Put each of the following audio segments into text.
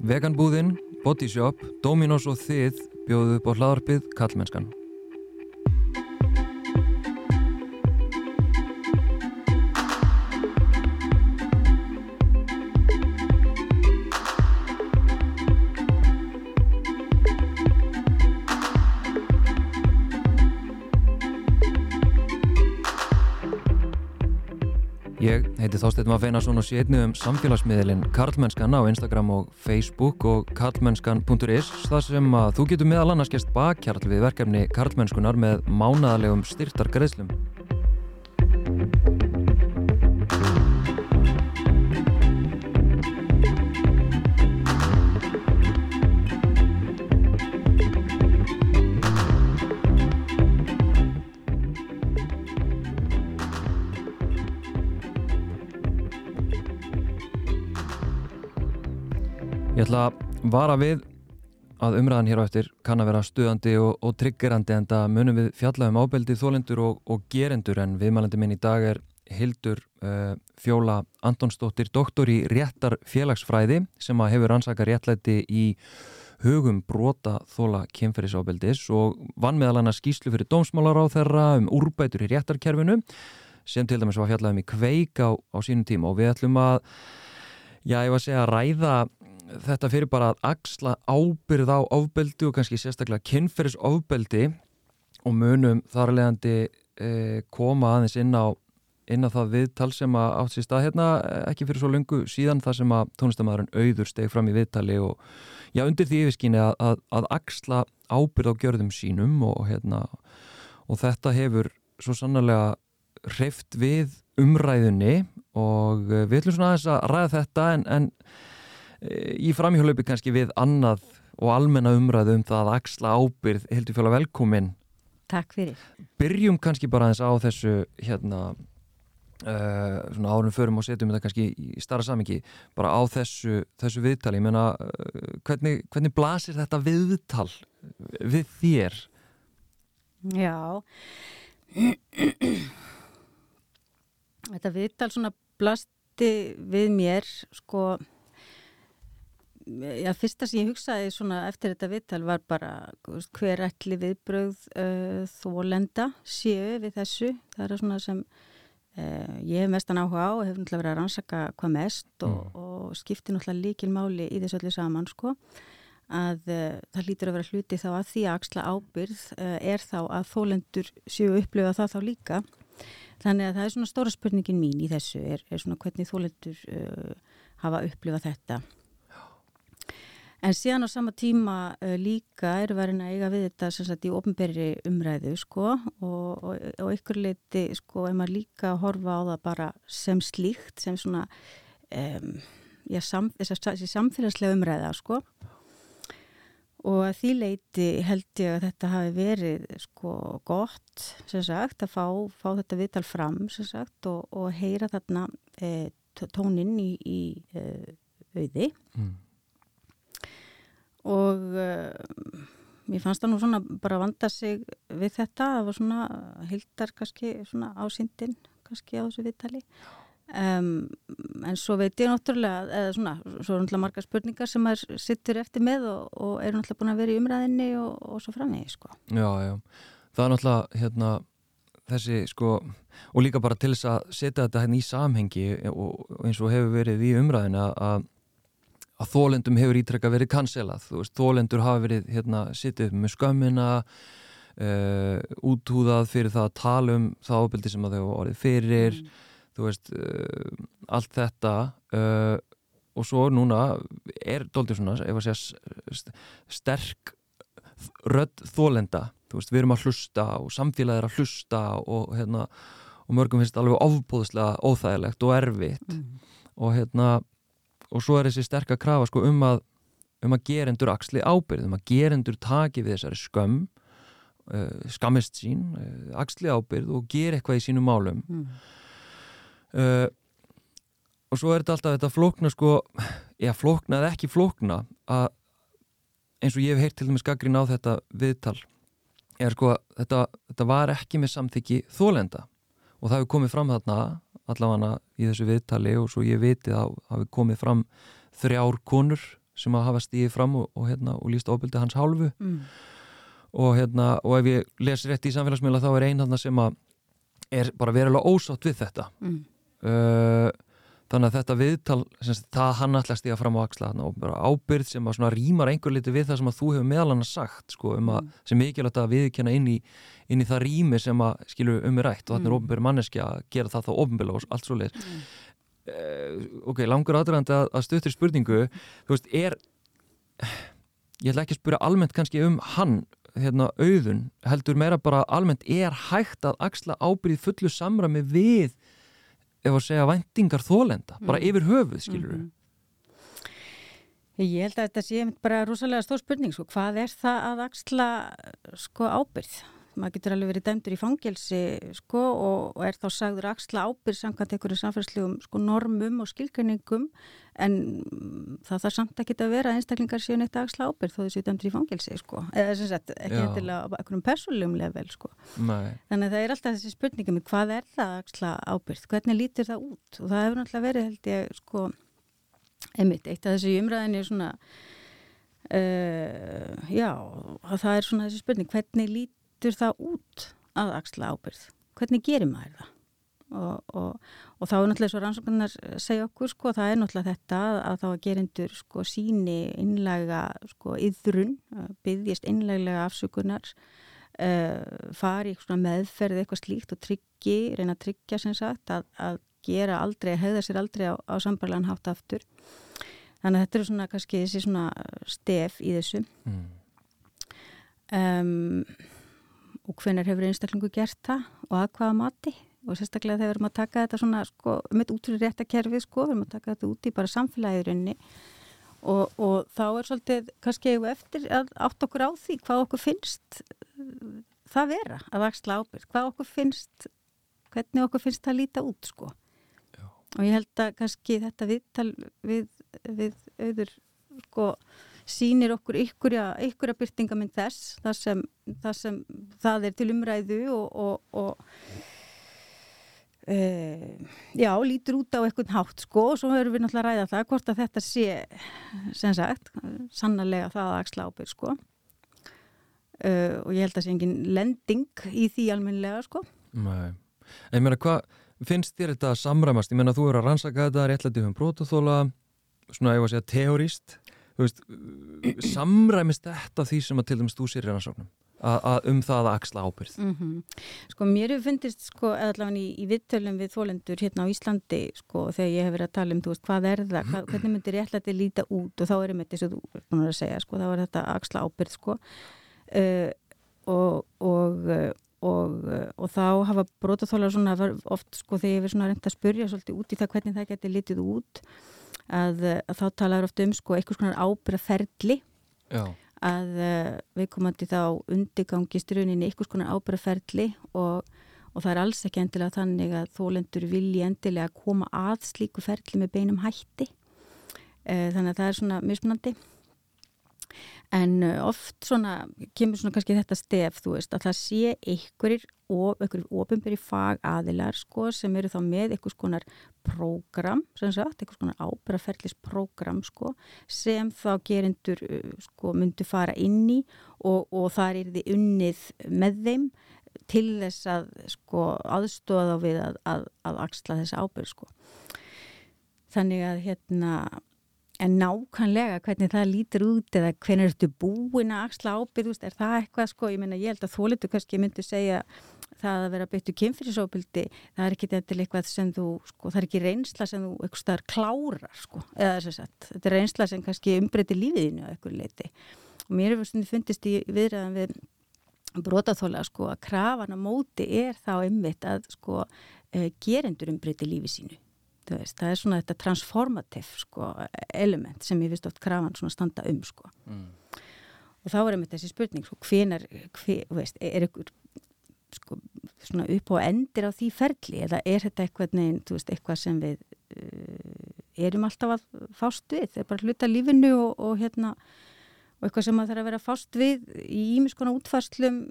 Veganbúðinn, Bodyshop, Dominos og þið bjóðu upp á hlaðarpið Kallmennskan. Heiti Þásteinn Mafeinarsson og sé einnig um samfélagsmiðlinn Karlmennskan á Instagram og Facebook og karlmennskan.is þar sem að þú getur meðal annars gæst bakkjarl við verkefni Karlmennskunar með mánaðalegum styrtar ætla að vara við að umræðan hér á eftir kann að vera stuðandi og, og triggerandi en það munum við fjalla um ábeldi þólendur og, og gerendur. En viðmælandi minn í dag er Hildur uh, Fjóla Antonsdóttir, doktor í réttar félagsfræði sem að hefur ansaka réttlæti í hugum brota þóla kemferðisábeldis og vann meðal hann að skýslu fyrir dómsmálar á þeirra um úrbætur í réttarkerfinu sem til dæmis var fjallað um í kveik á, á sínum tíma. Og við ætlum að já, ég var að segja að ræða þetta fyrir bara að axla ábyrð á ofbeldi og kannski sérstaklega kynferðis ofbeldi og munum þar leðandi eh, koma aðeins inn á, inn á það viðtal sem að átt sér stað hérna ekki fyrir svo lungu síðan það sem að tónlistamæðurinn auður steg fram í viðtali og já undir því yfirskyni að, að, að axla ábyrð á gjörðum sínum og hérna og þetta hefur svo sannlega hreift við umræðunni og við ætlum svona aðeins að ræða þetta en, en í framhjólaupi kannski við annað og almenna umræðu um það að axla ábyrð heldur fjöla velkomin. Takk fyrir. Byrjum kannski bara aðeins á þessu hérna uh, svona árum förum og setjum þetta kannski í starra samingi bara á þessu, þessu viðtali. Ég menna uh, hvernig, hvernig blasir þetta viðtal við þér? Já. Þetta viðtal svona blasti við mér sko Já, fyrsta sem ég hugsaði svona eftir þetta viðtal var bara hver ætli viðbröð uh, þólenda séu við þessu. Það er svona sem uh, ég hef mestan áhuga á og hef náttúrulega verið að rannsaka hvað mest og, mm. og skipti náttúrulega líkil máli í þessu öllu saman sko að uh, það lítur að vera hluti þá að því að axla ábyrð er þá að þólendur séu upplifa það þá líka. Þannig að það er svona stóra spurningin mín í þessu er, er svona hvernig þólendur hafa upplifað þetta. En síðan á sama tíma uh, líka er verið að eiga við þetta sagt í ofnberri umræðu sko og, og, og ykkur leiti sko er maður líka að horfa á það bara sem slíkt sem svona um, já, sam, þessi samfélagslega umræða sko og því leiti held ég að þetta hafi verið sko gott sagt að fá, fá þetta viðtal fram sagt og, og heyra þarna e, tóninn í, í e, auði. Mm og uh, mér fannst það nú svona bara vanda sig við þetta, það var svona hildar kannski svona ásýndin kannski á þessu viðtali. Um, en svo veit ég náttúrulega eða svona, svo er náttúrulega marga spurningar sem maður sittur eftir með og, og er náttúrulega búin að vera í umræðinni og, og svo framvegi sko. Já, já, það er náttúrulega hérna þessi sko og líka bara til þess að setja þetta hérna í samhengi og, og eins og hefur verið í umræðina að að þólendum hefur ítrekka verið kanselað veist, þólendur hafa verið hérna, sittið með skömmina uh, útúðað fyrir það að tala um það ábyldi sem að þau voru fyrir mm. þú veist uh, allt þetta uh, og svo núna er doldið svona ef að segja sterk rödd þólenda veist, við erum að hlusta og samfélagið er að hlusta og, hérna, og mörgum finnst alveg ofbúðslega óþægilegt og erfitt mm. og hérna og svo er þessi sterk að krafa sko, um að um að gerendur axli ábyrð um að gerendur taki við þessari skömm uh, skammist sín uh, axli ábyrð og gera eitthvað í sínum málum mm. uh, og svo er þetta alltaf þetta flókna sko, eða flókna eða ekki flókna að eins og ég hef heyrt til dæmis gaggrín á þetta viðtal er sko þetta, þetta var ekki með samþyggi þólenda og það hefur komið fram þarna allavega í þessu viðtali og svo ég viti að hafi komið fram þrjár konur sem að hafa stíðið fram og, og, hérna, og líst ofbeldi hans hálfu mm. og, hérna, og ef ég les rétt í samfélagsmiðla þá er einn þarna sem að er bara verulega ósátt við þetta Mm. uh, þannig að þetta viðtal semst, það hann alltaf stíða fram á axla og bara ábyrð sem að rýmar einhver liti við það sem að þú hefur meðal hann sagt sko, um að Mm. sem mikilvægt að viðkjanna inn í, inn í það rými sem að skilur um er rætt og þannig er Mm. ofnbyrð manneski að gera það þá ofnbyrð og allt svo leið Mm. uh, ok, langur aðdraðandi að, að stuttir spurningu þú veist, er ég ætla ekki að spura almennt kannski um hann hérna auðun, heldur meira bara almennt er hægt að axla ábyrðið fullu samræmi við ef að segja væntingar þólenda, bara Mm. yfir höfuð skilur Mhm. Ég held að þetta sé bara rosalega stór spurning, sko, hvað er það að axla sko ábyrð? Maður getur alveg verið dæmdur í fangelsi sko og, og er þá sagður axla ábyrð samkvæmt einhverjum samfélagslegum sko normum og skilgjörningum en það þarf samt að vera að einstaklingar séu neitt að axla ábyrð þó þessi dæmdur í fangelsi sko eða sem sagt ekki á einhverjum persónlegum level sko. Þannig að það er alltaf þessi spurningum hvað er það að axla ábyrð, hvernig lítur það út? Og það hefur náttúrulega verið held ég sko einmitt, eitt af þessu umræðinni svona uh, já, að það er svona þessi spurning hvernig lítur það út að axla ábyrð, hvernig gerir maður það? Og, og, og þá er náttúrulega svo rannsóknar segja okkur sko, það er náttúrulega þetta að, að þá að gerindur sko síni innlega sko yðrun, byggjast innleglega afsökunar uh, fari í svona meðferð eitthvað slíkt og tryggi, reyna að tryggja sem sagt að, að gera aldrei, hegða sér aldrei á, á sambarlegan hátt aftur. Þannig að þetta eru svona kannski þessi svona stef í þessu. Mm. um, og hvenar hefur einstaklingu gert það og að hvaða mati? Og sérstaklega þegar við erum að taka þetta svona sko, með út fyrir rétta kerfið sko, við erum að taka þetta út í bara samfélagirunni og, og þá er svolítið kannski eftir að átt okkur á því hvað okkur finnst uh, það vera að axla ábyrg, hvað okkur finnst hvernig okkur finnst það líta út sko. Já. og ég held að kannski þetta viðtal við, við auður sko sýnir okkur ykkurja, ykkurja byrtingamind þess það sem, það sem það er til umræðu og, og, og e, já, lítur út á eitthvað hátt sko og svo höfum við náttúrulega að ræða það hvort að þetta sé sem sagt, sannarlega það að axla ábyrg sko. E, og ég held að sé engin lending í því almennilega sko. Nei, en ég meina hvað finnst þér þetta að samræmast, ég meina þú eru að rannsaka þetta réttlætið um brotaþóla svona ég var að segja teorist veist, samræmist þetta því sem að til dæmis þú sér í rannsóknum? Að, að um það að axla ábyrð Mm Sko mér hefur fundist sko allavega í, í viðtölum við þólendur hérna á Íslandi sko þegar ég hef verið að tala um þú veist hvað er það, hvað, hvernig myndir réttlæti líta út? Og þá erum þetta og þú er búin að segja sko þá er þetta axla ábyrð sko. Uh, og og, uh, og, uh, og þá hafa brotaþólar svona oft sko þegar ég hefur svona reynd að spurja svolítið út í það hvernig það getur litið út að, uh, að þá talaður oft um sko eitthvað svona ábyrðaferli Já, að uh, við komandi þá undirgangist rauninni einhvers konar ábyrðaferli og, og það er alls ekki endilega þannig að þólendur vilji endilega koma að slíku ferli með beinum hætti. Uh, þannig að það er svona mismunandi en uh, oft svona kemur svona kannski þetta stef þú veist að það sé einhverjir og einhverjir ofinberi fag aðilar sko sem eru þá með einhvers konar prógram, sem sagt, einhvers konar ábyrraferðlis prógram sko sem þá gerindur uh, sko myndu fara inn í og, og þar er þið unnið með þeim til þess að sko aðstóða við að, að, að axla þessa ábyrð sko. Þannig að hérna en nákvæmlega hvernig það lítur út eða hvernig ertu búin að axla ábyrð, er það eitthvað sko, ég meina ég held að þólitu kannski myndi segja það að vera beittu kynfyrirsóbildi það er ekki þetta eitthvað sem þú sko, það er ekki reynsla sem þú eitthvað starf klárar sko, eða þess að sagt, þetta er reynsla sem kannski umbreytir lífiðinu á eitthvað leiti og mér hefur stundin fundist í viðræðan við brotaþóla sko að krafan á móti er þá einmitt að sko uh, gerendur umbreytir lífi sínu Veist, það er svona þetta transformativ sko, element sem ég vist oft krafan svona standa um sko. mm. og þá er einmitt þessi spurning sko, hvenar, hver, veist, er ykkur sko, svona upp og endir á því ferli eða er þetta eitthvað, nein, veist, eitthvað sem við uh, erum alltaf að fást við, það er bara hluta lífinu og, og hérna og eitthvað sem maður þarf að vera fást við í ímiskona útfarslum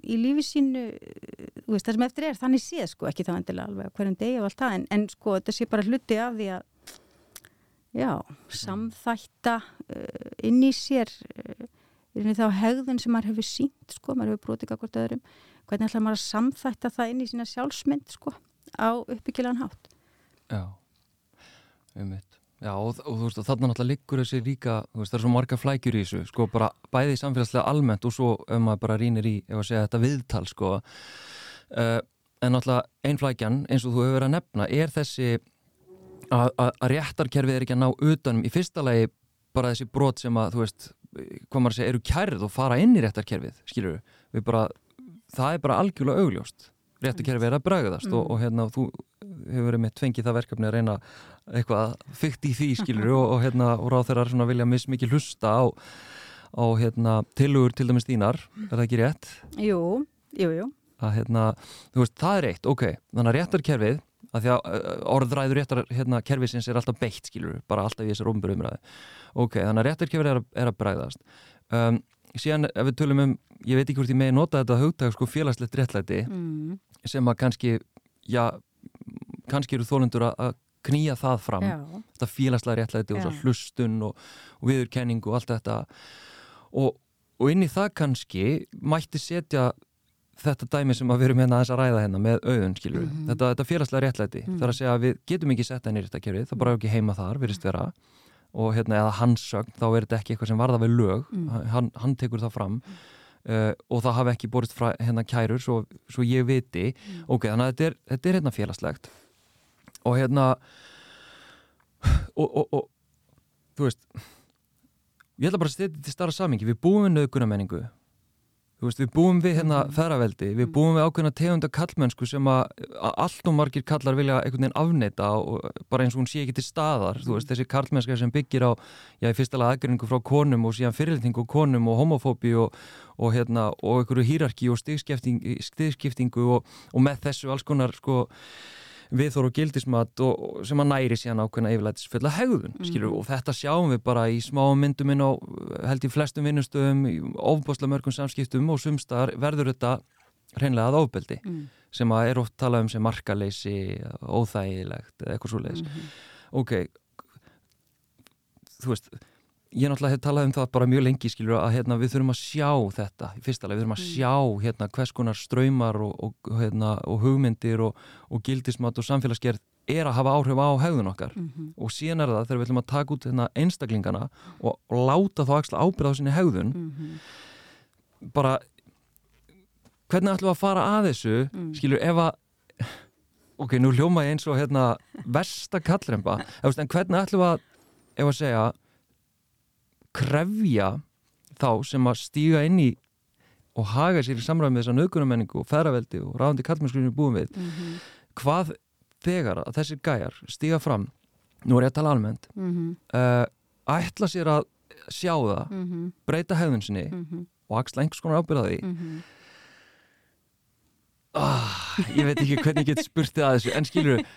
í lífi sínu veist, það sem eftir er, þannig séð sko, ekki þá endilega alveg hverjum degi og allt það, en, en sko þetta sé bara hluti af því að já, samþætta uh, inn í sér uh, inn í þá hegðun sem maður hefur sínt sko, maður hefur brotið akkord öðrum. Hvernig ætlar maður að samþætta það inn í sína sjálfsmynd sko, á uppbyggilegan hátt? Já, um mitt Já, og, og þú veist, þarna náttúrulega liggur þessi líka, þú veist, það er svo marga flækjur í þessu, sko, bara bæði samfélagslega almennt og svo ef maður bara rínir í, ef að segja þetta viðtal, sko en náttúrulega einn flækjan, eins og þú hefur verið að nefna, er þessi að, réttarkerfið er ekki að ná utanum í fyrsta lagi bara þessi brot sem að, þú veist, hvað maður segja, eru kærið og fara inn í réttarkerfið, skilur við, bara, það er bara algjörlega augljóst réttarkerfið er að bræðast mm. og, og hérna, þú hefur verið með tvengið það verkefni að reyna eitthvað fyrkt í því skilur og, og, hérna, og ráð þeirra svona vilja miss mikið hlusta á, á hérna, tilugur til dæmis þínar, er það ekki rétt? Jú, jú, jú. Að, hérna, veist, það er eitt, ok, þannig að réttarkerfið að því að orðræður réttarkerfisins hérna, er alltaf beitt skilur, bara alltaf í þessar umbröðumræði ok, þannig að réttarkerfið er, er að bræðast um, síðan ef við tölum um ég veit ekki hvort ég megi nota þetta hugtag sko félagslegt réttlæti mm. sem að kannski já, kannski eru þólendur að knýja það fram Já. þetta félagslega réttlæti og hlustun og, og viðurkenning og allt þetta og, og inn í það kannski mætti setja þetta dæmi sem við erum hérna að þess að ræða hérna með auðun, skilur við, mm -hmm. þetta, þetta félagslega réttlæti. Mm -hmm. það er að segja að við getum ekki sett henni í þetta kerfið, það bara ekki heima þar, virðist vera. Og hérna eða hans sögn, þá er þetta ekki eitthvað sem varða við lög, mm. hann, hann tekur það fram. Uh, og það hafi ekki borist frá hérna kærur, svo, svo ég viti. Mm. ok, þannig að þetta er, þetta er hérna félagslegt. Og hérna og, og, og þú veist ég ætla bara að styrja til starra samingi við búum við nöðgunamenningu Veist, við búum við hérna mm. ferraveldi, við mm. búum við ákveðna tegunda kallmennsku sem að allt og margir kallar vilja einhvern veginn afneita og bara eins og hún sé ekki til staðar, mm. veist, þessi kallmennska sem byggir á, já, í fyrsta lag aðgrinningu frá konum og síðan fyrirlitningu konum og homofóbi og, og hérna, og einhverju hýrarki og stigskiptingu og, og með þessu alls konar, sko, viðþóru og gildismat og, sem að næri síðan ákveðna yfirleitisfulla hegðun mm. og þetta sjáum við bara í smá myndum inn á held í flestum vinnustöðum í ofbosla mörgum samskiptum og sumstar verður þetta reynlega að ofbeldi mm. sem að er oft talað um sem markaleysi óþægilegt eða eitthvað svo leiðis mm -hmm. ok þú veist ég náttúrulega hef talað um það bara mjög lengi skilur að hérna, við þurfum að sjá þetta í fyrsta lega, við þurfum að mm. sjá hérna, hvers konar ströymar og, og, hérna, og hugmyndir og, og gildismat og samfélagsgerð er að hafa áhrif á hegðun okkar mm -hmm. og síðan er það þegar við ætlum að taka út hérna, einstaklingana og láta þá axla ábyrða á sinni hegðun mm -hmm. bara hvernig ætlum við að fara að þessu mm. skilur ef að ok, nú hljóma ég eins og hérna versta kallremba en hvernig ætlum við að ef að segja krefja þá sem að stíga inn í og haga sér í samræð með þessa nöðgunamenningu og ferraveldi og ráðandi kallmennskunni búum við mm -hmm. hvað þegar að þessir gæjar stíga fram nú er ég að tala almennt mm -hmm. uh, ætla sér að sjá það mm -hmm. breyta hefðun sinni mhm. og axla einhvers konar ábyrðaði mhm. ah, ég veit ekki hvernig ég get spurtið að þessu en skilur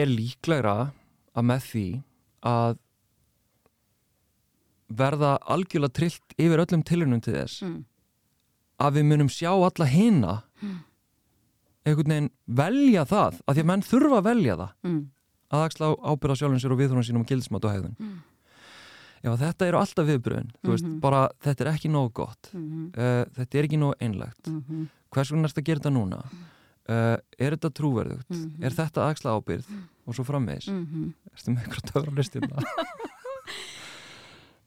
er líklegra að með því að verða algjörlega trillt yfir öllum tilunum til þess mm. að við munum sjá alla hina mm. einhvern veginn velja það, að því að menn þurfa að velja það mm. að axla ábyrða sjálfum sér og viðhórum sínum og gildsmátt og hegðun mm. Já, þetta eru alltaf viðbröðin -hmm. veist, mhm. bara þetta er ekki nóg gott -hmm. uh, þetta er ekki nóg einlegt -hmm. hvers vegna er þetta að gera þetta núna uh, er þetta trúverðugt mhm. er þetta axla ábyrð og svo frammeðis mm -hmm. Erstu með eitthvað töfra listina?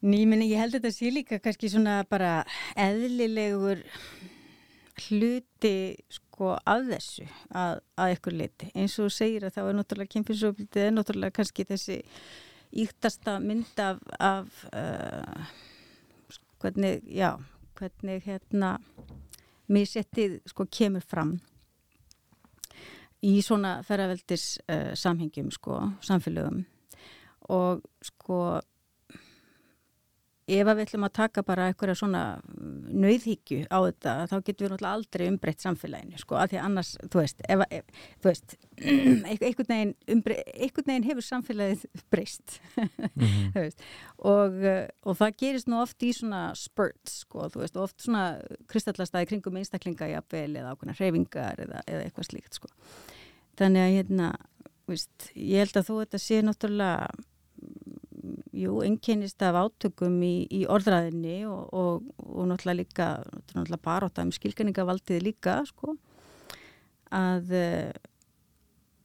Nýminni, ég held að þetta sé líka kannski svona bara eðlilegur hluti sko af þessu að, að ykkur liti eins og segir að það var náttúrulega kynfyrsofildið er náttúrulega kannski þessi íktasta mynd af, af uh, hvernig, já hvernig hérna misettið sko kemur fram í svona ferraveldis uh, samhengjum sko, samfélögum. Og sko ef við ætlum að taka bara eitthvað svona nöyðhyggju á þetta þá getum við náttúrulega aldrei umbreytt samfélaginu sko, af því að annars, þú veist, ef, ef, þú veist einhvern veginn, einhvern veginn hefur samfélagið breyst mm -hmm. og, og það gerist nú oft í svona spurts, sko, þú veist, oft svona kristallastæði kringum einstaklinga jafnvel eða ákveðna hreyfingar eða, eða eitthvað slíkt, sko þannig að hérna víst, ég held að þú þetta sé náttúrulega jú, einkennist af átökum í, í orðræðinni og, og, og náttúrulega líka náttúrulega baróta um skilgjörningavaldið líka sko. Að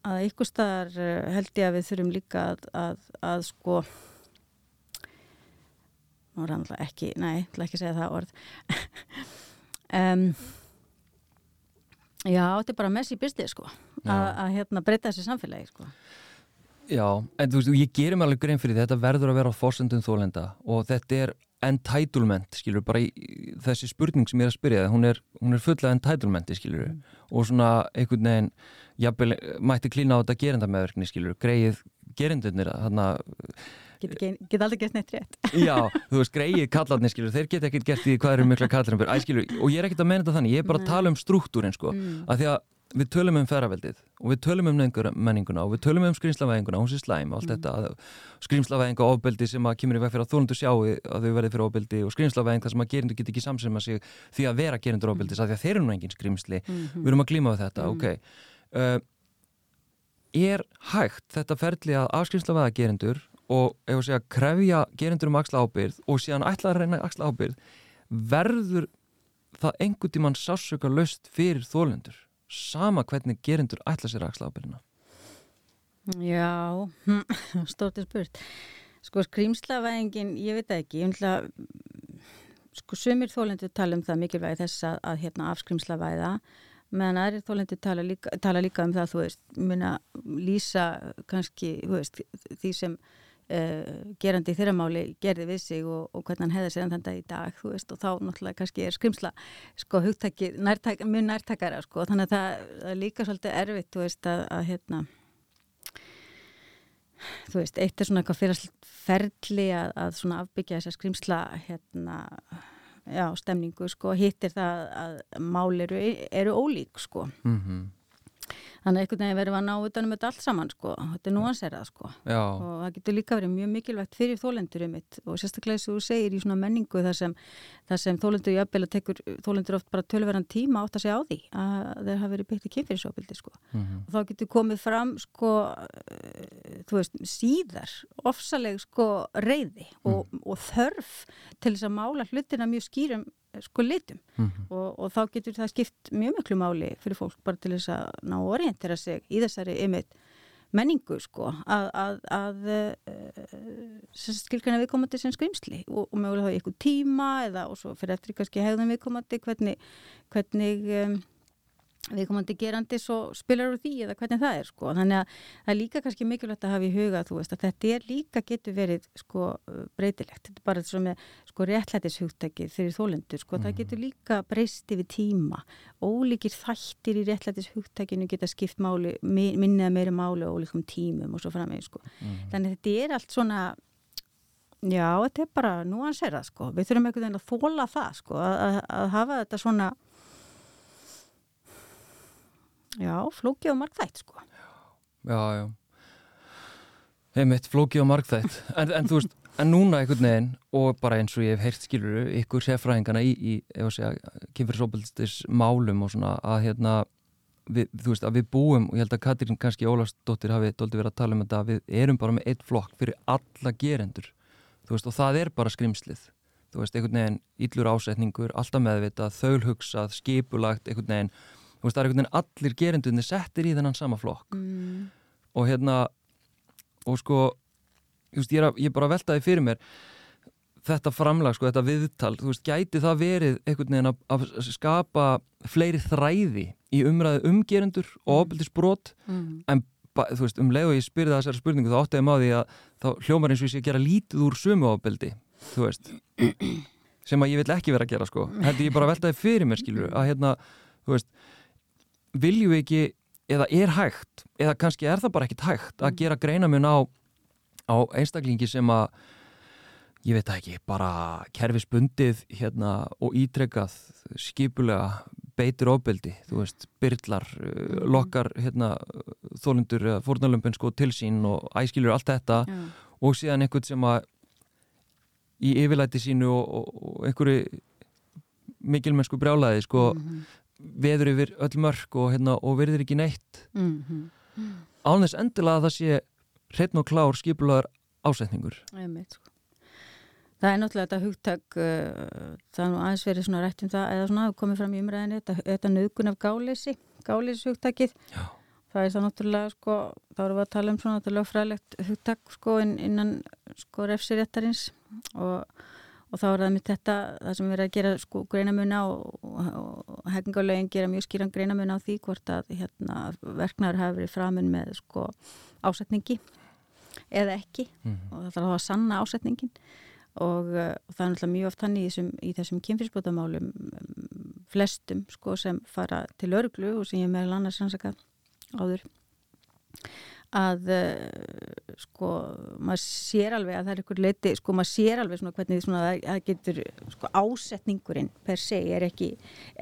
að ykkur staðar eh, held ég að við þurfum líka að, að, að sko nú er það ekki, nei, ég ætla ekki að segja það orð. Um, já, þetta er bara messi byrstið sko að hérna breyta þessi samfélagi sko Já, en þú veist, ég gerir mig alveg grein fyrir þetta verður að vera á fórsendun þólenda og þetta er entitlement, skilur, bara í, þessi spurning sem ég er að spyrja það, hún er, hún er fulla entitlementi, skilur, mm. og svona einhvern veginn, jafnvel, mætti klína á þetta gerindameðverkni, skilur, greið gerindunir, þannig að Get aldrei gett neitt rétt Já, þú veist, greið kallarnir, skilur, þeir geta ekkert gert í hvað eru mikla kallarinn, og ég er ekkert að menna þetta þannig, ég er bara að tala um struktúrin, sko, mm. að því að við tölum um ferraveldið og við tölum um menninguna og við tölum um skrýmslavæðinguna og hún sé slæm og allt mm. þetta skrýmslavæðing og ofbeldi sem að kemur í veg fyrir að þólundu sjáu að þau verði fyrir ofbeldi og skrýmslavæðing þar sem að gerindu get ekki samsema sig því að vera gerindur ofbeldi mm. því að þeir eru nú engin skrýmsli mm -hmm. við erum að glíma á þetta, mm. ok uh, er hægt þetta ferli að afskrýmslavæða gerindur og ef að segja krefja gerindur um axla ábyrð og síðan ætla að reyna axla sama hvernig gerindur ætla sér aðsla ábyrjuna Já stórtið spurt. Sko skrýmslavæðingin, ég veit ekki. Ég vil að sko sumir þólendur tala um það mikilvægi þess að, að hérna afskrýmslavæða meðan aðrir þólendur tala tala líka um það þú veist, muna lýsa kannski, þú veist, því sem Uh, gerandi í þeirra máli gerði við sig og, og hvernig hann hefði sig þann dag í dag veist, og þá náttúrulega kannski er skrimsla sko hugtæki, nærtæk, mjög nærtækara sko, þannig að það, það er líka svolítið erfitt veist, að, að hérna þú veist, eitt er svona eitthvað fyrir ferli að, að svona afbyggja þessa skrimsla hérna já, stemningu sko, hitt er það að mál eru, eru ólík sko. Mm Þannig að einhvern veginn verðum að ná utanum þetta allt saman sko, þetta er núanserað sko Já. og það getur líka verið mjög mikilvægt fyrir þólendur um mitt og sérstaklega þess að þú segir í svona menningu þar sem, sem þólendur í öfbel að tekur þólendur oft bara tölverðan tíma átt að segja á því að þeir hafa verið byggt í kynfyrirsóbildi sko mm -hmm. og þá getur komið fram sko, þú veist, síðar ofsaleg sko reyði og, mm. og þörf til þess að mála hlutina mjög skýrum sko litum mm -hmm. og, og þá getur það skipt mjög miklu máli fyrir fólk bara til þess að ná að orientera sig í þessari ymitt menningu sko að, að, að uh, skilkana viðkomandi sem skrimsli og, og mögulega þá í eitthvað tíma eða og svo fyrir eftir kannski hegðum viðkomandi hvernig, hvernig um, við komandi gerandi svo spilar úr því eða hvernig það er sko. Þannig að það er líka kannski mikilvægt að hafa í huga þú veist að þetta er líka getur verið sko breytilegt. Þetta er bara þess að með sko réttlætishugtækið fyrir þólendur sko. Mm. það getur líka breyst yfir tíma. Ólíkir þættir í réttlætishugtækinu geta skipt máli minniða meira máli og ólíkum tímum og svo framveg sko. Mm. þannig þetta er allt svona já þetta er bara núansera sko. Við þurfum einhvern veginn að þóla það sko að, að, að hafa þetta svona Já, flóki og markþætt sko. Já, já. Einmitt, flóki og markþætt en, en þú veist, en núna einhvern veginn og bara eins og ég hef heyrt skiluru ykkur seffræðingana í, í kynfyrirsópildistis málum og svona að hérna við, þú veist, að við búum og ég held að Katrín kannski Ólarsdóttir hafi doldi verið að tala um þetta að við erum bara með eitt flokk fyrir alla gerendur. Þú veist, og það er bara skrimslið. Þú veist, einhvern veginn íllur ásetningur alltaf meðvitað, þaulhugsað, skipulagt einhvern veginn veist það er einhvern veginn allir gerendunni settir í þennan sama flokk mm. og hérna og sko just, ég, er ég er bara að velta því fyrir mér þetta framlag, sko, þetta viðtal þú veist, gæti það verið einhvern veginn að, að skapa fleiri þræði í umræðu umgerendur og mm. ofbildisbrot mm. en þú veist, um leið og ég spyrði þessari spurningu þá átti ég maður því að þá hljómar eins og ég sé að gera lítið úr sumu ofbildi þú veist sem að ég vill ekki vera að gera, sko þetta ég bara veltaði fyrir mér, skilur að hérna, þú veist viljum við ekki, eða er hægt eða kannski er það bara ekkit hægt að mm. gera greinamun á, á einstaklingi sem að ég veit ekki, bara kerfisbundið hérna og ítrekkað skipulega beitur ofbeldi, þú veist, byrlar uh, mm. lokkar hérna þólundur, fórnalömpin sko til sín og æskilur allt þetta Já. og síðan einhvern sem að í yfirlæti sínu og, og, og einhverju mikilmennsku brjálaði sko mm -hmm veður yfir öll mörg og, hérna, og verður ekki neitt mm -hmm. ánþess endilega að það sé hreitn og klár skipulaður ásetningur Einmitt, sko. Það er náttúrulega þetta hugtak uh, það er nú aðeins verið svona rætt um það eða svona komið fram í umræðinu þetta, þetta nögun af gáleysi, gáleysi hugtakið Já. það er það náttúrulega sko, þá erum við að tala um svona þetta lögfræðilegt hugtak sko inn, innan sko refsiréttarins og, og þá er það mitt þetta það sem við erum að gera sko greinamuna og, og, og hegningalögin gera mjög skýran greinamuna á því hvort að hérna, verknar hafi verið framun með sko ásetningi eða ekki. Mm. og það þarf að sanna ásetningin. Og, uh, og það er náttúrulega mjög oft hann í þessum, þessum kynfyrsbótamálum um, flestum sko sem fara til örglu og sem ég meðal annars rannsakað áður að uh, sko maður sér alveg að það er ykkur leiti sko maður sér alveg svona hvernig svona það, getur sko ásetningurinn per se er ekki,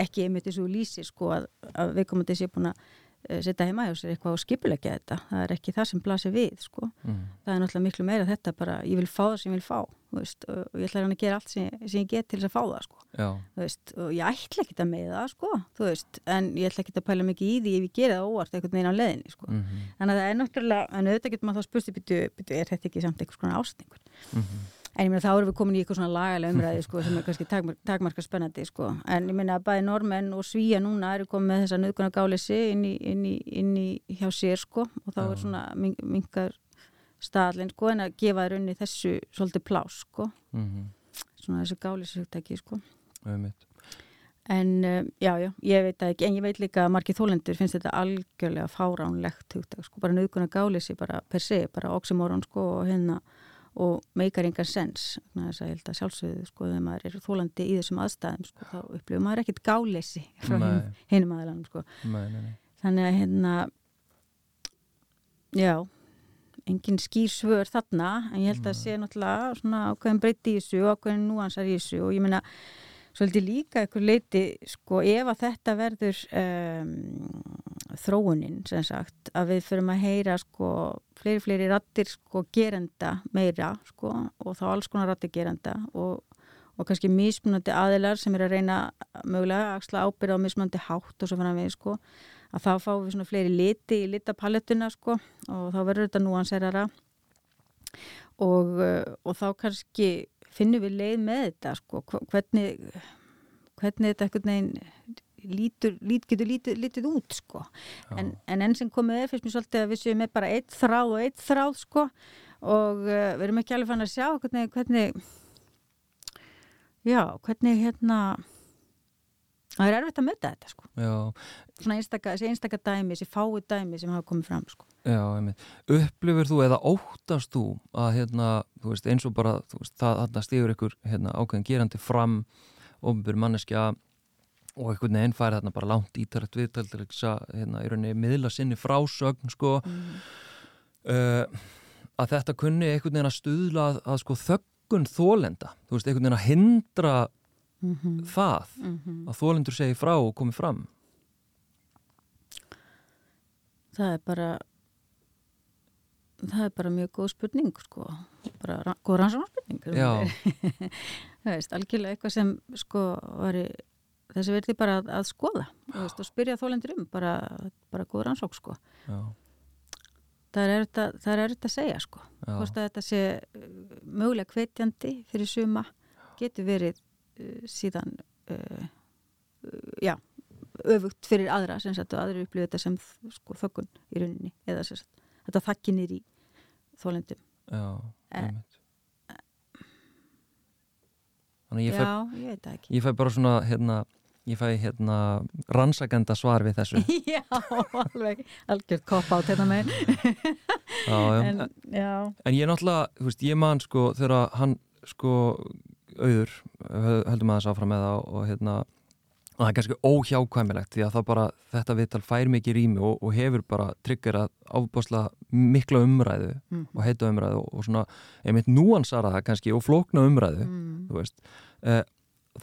ekki einmitt eins og lýsi sko að, að við komum til að sé búin að setja heima hjá sér eitthvað og skipulegja þetta það er ekki það sem blasir við sko Mm. það er náttúrulega miklu meira þetta bara ég vil fá það sem ég vil fá veist, og ég ætla reyna að gera allt sem, sem ég get til þess að fá það sko. Veist, og ég ætla ekki að með það sko, veist, en ég ætla ekki að pæla mikið í því ef ég gera það óvart einhvern veginn á leðinni sko. mm þannig að það er náttúrulega, en auðvitað getur maður þá spurst er þetta ekki samt einhvers konar ástningur -hmm. En ég meina þá erum við komin í eitthvað svona lagalega umræði sko, sem er kannski takmar, takmarka spennandi sko. en ég meina að bæði normenn og svíja núna eru komið með þessa nöðguna gálisi inn í, inn í, inn í hjá sér sko, og þá er svona min- mingar staðlinn sko, en að gefa þér unni þessu svolítið plás sko, Mm svona þessu gálisugtæki sko. -hmm. en uh, já, já, ég veit ekki en ég veit líka að margir þólendur finnst þetta algjörlega fáránlegt hugtak sko, bara nöðguna gálisi bara per se, bara oxymoron sko og hérna og meikar engan sens þess að ég held að sjálfsögðu sko þegar maður er þólandi í þessum aðstæðum sko, þá upplifur maður ekkit gáleysi frá Nei. hin, hinum aðlanum sko. nei, nei, nei. þannig að hérna já engin skýr svör þarna en ég held að sé náttúrulega svona ákveðin breytti í þessu og ákveðin núansar í þessu og ég meina svolítið líka ykkur leiti sko ef að þetta verður um, þróunin sem sagt að við förum að heyra sko fleiri fleiri rattir sko gerenda meira sko og þá alls konar rattir gerenda og, og kannski mismunandi aðilar sem er að reyna mögulega að axla ábyrða á mismunandi hátt og svo fann við sko að þá fáum við svona fleiri liti í litapalettuna sko og þá verður þetta núanserara. Og, og þá kannski finnum við leið með þetta sko, hvernig hvernig þetta einhvern veginn lítur, lít, getur lítið, lítið út sko. En, en enn sem komið er fyrst mér svolítið að við séum með bara eitt þráð og eitt þráð sko. Og uh, við erum ekki alveg fann að sjá hvernig, hvernig já, hvernig hérna það er erfitt að möta þetta sko Já, svona einstaka, þessi einstaka dæmi, þessi fái dæmi sem hafa komið fram sko. já, einmitt. Upplifir þú eða óttast þú að hérna, þú veist, eins og bara veist, það þarna stígur ykkur hérna, ákveðin gerandi fram, ofnbjör manneskja og einhvern veginn færi þarna bara langt ítalegt viðtal til þess að hérna, í rauninni miðla sinni frásögn sko, mm. uh, að þetta kunni einhvern veginn að stuðla að, að sko þöggun þólenda, þú veist, einhvern veginn að hindra Mm -hmm. það að þólendur segi frá og komi fram. Það er bara það er bara mjög góð spurning sko, bara ra- góð rannsóknarspurning það veist, algjörlega eitthvað sem sko var þessi verði bara að, að skoða. Veist, og spyrja þólendur um bara, bara góð rannsók sko. Já, það er erfitt að, segja sko. Hvort að þetta sé uh, mögulega hvetjandi fyrir suma getur verið síðan uh, uh, já öfugt fyrir aðra sem sagt og aðri upplifið þetta sem sko þökkun í rauninni eða sem sagt þetta þakkinir í þólendum já, Eh, einmitt. Þannig ég fæ já, ég veit það ekki. Ég fæ bara svona, hérna, ég fæ hérna rannsakenda svar við þessu. já, alveg algjörð kopp át hérna með Já, já. en, já, En ég náttúrulega, þú veist, ég man sko þegar hann sko auður, höl- höldum aðeins áfram með það og hérna, og það er kannski óhjákvæmilegt því að það bara, þetta viðtal fær mikið rými og, og hefur bara tryggerað ábáslega mikla umræðu mm. og heita umræðu og, og svona einmitt núansara það kannski og flókna umræðu Mm. eh,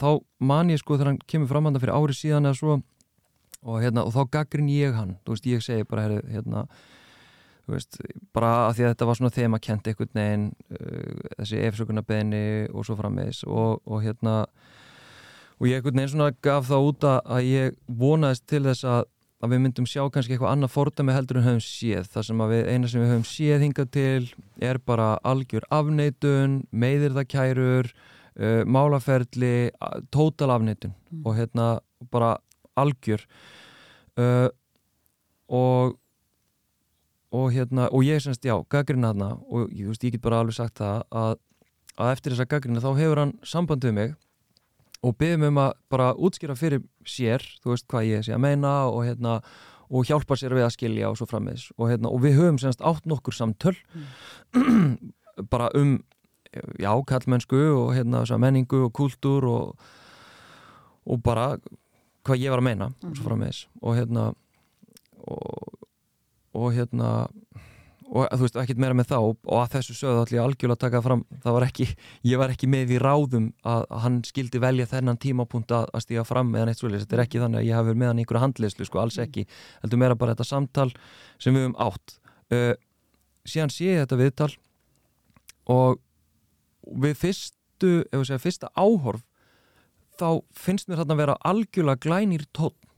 þá man ég sko þegar hann kemur fram hann fyrir ári síðan eða svo og, hérna, og þá gaggrin ég hann þú veist, ég segi bara hérna, veist, bara að því að þetta var svona þema kent einhvern veginn uh, þessi efsökunarbeðni og svo frammeðis og, og hérna og ég einhvern veginn svona gaf það út að að ég vonaðist til þess að að við myndum sjá kannski eitthvað annað fordæmi heldur en höfum séð það sem að við, eina sem við höfum séð hingað til er bara algjör afneitun meðirðakærur uh, málaferli, tótal afneitun mm. og hérna bara algjör uh, og og hérna, og ég semst, já, gaggrina þarna og ég, veist, ég get bara alveg sagt það að, að eftir þessa gaggrina þá hefur hann samband við mig og beðum um að bara útskýra fyrir sér, þú veist hvað ég sé að meina og hérna, og hjálpa sér við að skilja og svo frammeðis og hérna, og við höfum semst átt nokkur samtöl mm. bara um já, kallmennsku og hérna, menningu og kultúr og og bara hvað ég var að meina mm. og svo frammeðis og hérna og hérna og þú veist, ekkert meira með þá. Og að þessu sögðu allir algjörlega að taka fram það var ekki, ég var ekki með í ráðum að, að hann skildi velja þennan tímapunkt að, að stíga fram með hann eitt svolítið þetta er ekki þannig að ég hafi verið með hann í einhverja handleyslu sko, alls ekki, heldur meira bara þetta samtal sem við höfum átt. Uh, síðan sé ég þetta viðtal og við fyrstu, ef við segja fyrsta áhorf þá finnst mér þarna að vera algjörlega glænir tótt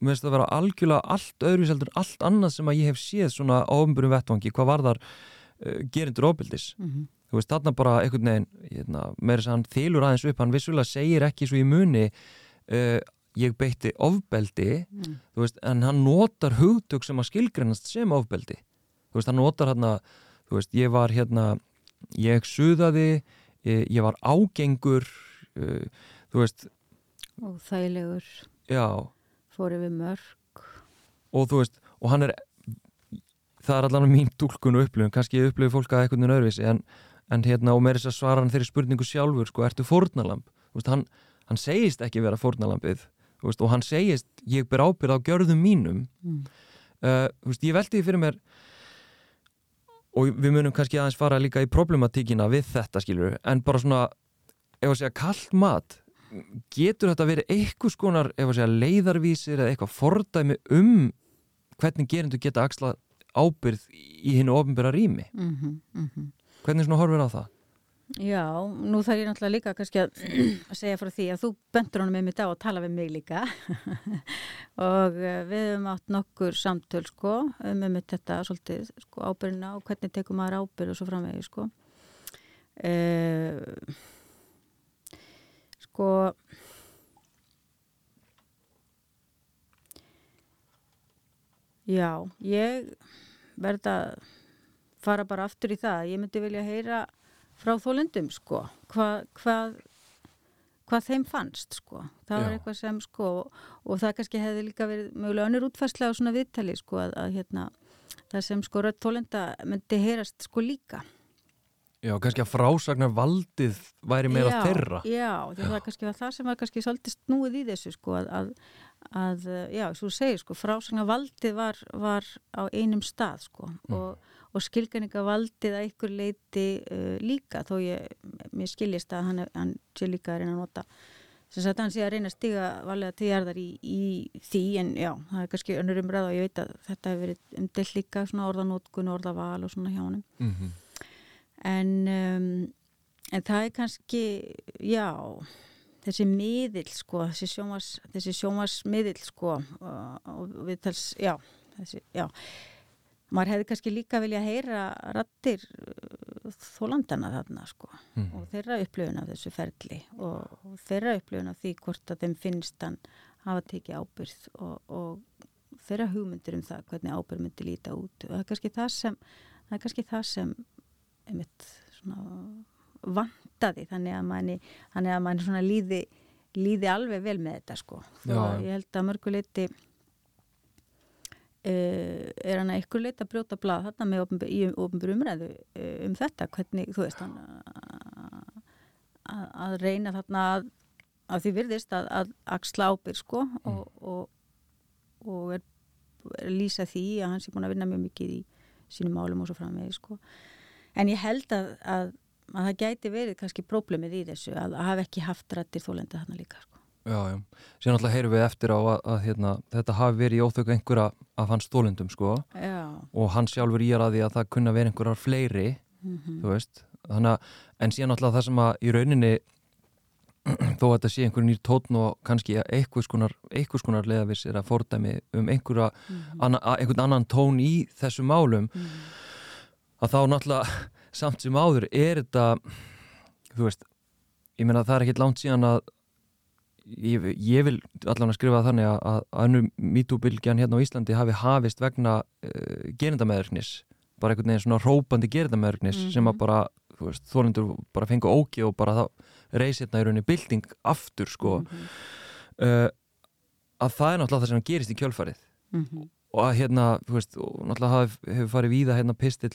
mér finnst það að vera algjörlega allt öðruvíseldur allt annað sem að ég hef séð svona á ofnbjörnum vettvangi, hvað var þar uh, gerindur ofbildis mm -hmm. þú veist, þarna bara einhvern veginn hérna, með þess að hann þylur aðeins upp, hann vissulega segir ekki svo í muni uh, ég beitti ofbeldi mm. veist, en hann notar hugtök sem að skilgrennast sem ofbeldi þú veist, hann notar hérna þú veist, ég var hérna ég suðaði, ég, ég var ágengur uh, þú veist og þægilegur já fór yfir mörg og þú veist, og hann er það er allavega mín tólkun og upplifun. Kannski upplifir fólk að eitthvað nörðvísi en, en hérna, og með þess að svara hann þeirri spurningu sjálfur, sko, ertu fórnalamb veist, hann, hann segist ekki vera fórnalambið veist, og hann segist ég ber ábyrð á gjörðum mínum. Mm. uh, veist, ég veldi því fyrir mér og við munum kannski aðeins fara líka í problematíkina við þetta, skilur en bara svona, ef að segja kallt mat getur þetta verið eitthvað skonar segja, leiðarvísir eða eitthvað fordæmi um hvernig gerindu geta axla ábyrð í hennu ofinbæra rými mm -hmm, mm -hmm. hvernig svona horfir á það? Já, nú þarf ég náttúrulega líka kannski að, að segja frá því að þú bendur honum með mig þá og tala við mig líka og eh, við hefum átt nokkur samtöl sko um með þetta svolítið sko, ábyrðina og hvernig tekum maður ábyrð og svo framvegi sko eða uh, sko já, ég verða að fara bara aftur í það. Ég myndi vilja heyra frá þólundum sko hvað hva, hva þeim fannst sko. Það já. var eitthvað sem sko og það kannski hefði líka verið mögulega önnur útfærslega á svona viðtali sko að, að hérna það sem sko rödd þólunda myndi heyrast sko líka Já, kannski að frásagnar valdið væri meira já, þeirra. Já, það er kannski það sem var kannski svolítið snúið í þessu sko að, að, að já, svo segir sko, frásagnar valdið var, var á einum stað sko mm. og, og skilganinga valdið að ykkur leiti uh, líka þó ég, mér skiljist að hann, hann sé líka að reyna að nota sem sagt hann sé að reyna að stiga valega tíðarðar í, í því en já, það er kannski önnur umræð og ég veit að þetta hefur verið umdelt líka svona orðanótkun, orðaval og svona hjá hann. Mm -hmm en, um, en það er kannski já þessi miðil sko þessi sjómas, þessi sjómas miðil sko og, og við tals, já þessi, já maður hefði kannski líka vilja heyra rattir uh, þólandana þarna sko mm. og þeirra upplöfun af þessu ferli og, og þeirra upplöfun af því hvort að þeim finnst hann hafa tekið ábyrð og, og þeirra hugmyndir um það hvernig ábyrð myndi líta út og það er kannski það sem það er kannski það sem einmitt vandaði þannig að manni, þannig að manni svona líði, líði alveg vel með þetta sko. Og ég held að mörguleiti Uh, er hann að ykkur leita að brjóta blað þarna með ofinbyr, í ofnbjörn umræðu uh, um þetta, hvernig, þú veist hann að, að reyna þarna að, að því virðist að, að axla ábyrg sko mm. og, og, og er, er lýsa því að hans er búin að vinna mjög mikið í sínum málum og svo framvegi sko en ég held að, að, að það gæti verið kannski próblemið í þessu að, að hafa ekki haft rættir þólenda þarna líka sko. Já, já, síðan alltaf heyrum við eftir á að hérna, þetta hafi verið í óþöku einhverja af hans þólendum sko já. og hann sjálfur í að því að það kunna verið einhverjar fleiri, mm -hmm. þú veist þannig að, en síðan alltaf það sem að í rauninni þó að þetta sé einhver nýr tótn og kannski einhvers konar, einhvers konar leðavis er að fordæmi um einhverja, mm -hmm. anna, einhvern annan tón í þessu málum mm -hmm. Að þá náttúrulega samt sem áður er þetta þú veist, ég meina það er ekkit langt síðan að ég, ég vil allavega skrifa þannig að, að annum mítúbylgjan hérna á Íslandi hafi hafist vegna uh, gerindamæðurknis bara einhvern veginn svona rópandi gerindamæðurknis mm -hmm. sem að bara þólendur bara fengu óki og bara þá reysið hérna í rauninni bilding aftur sko mm -hmm. uh, að það er náttúrulega það sem gerist í kjölfarið mm -hmm. og að hérna, þú veist, náttúrulega hefur farið víða hérna pistil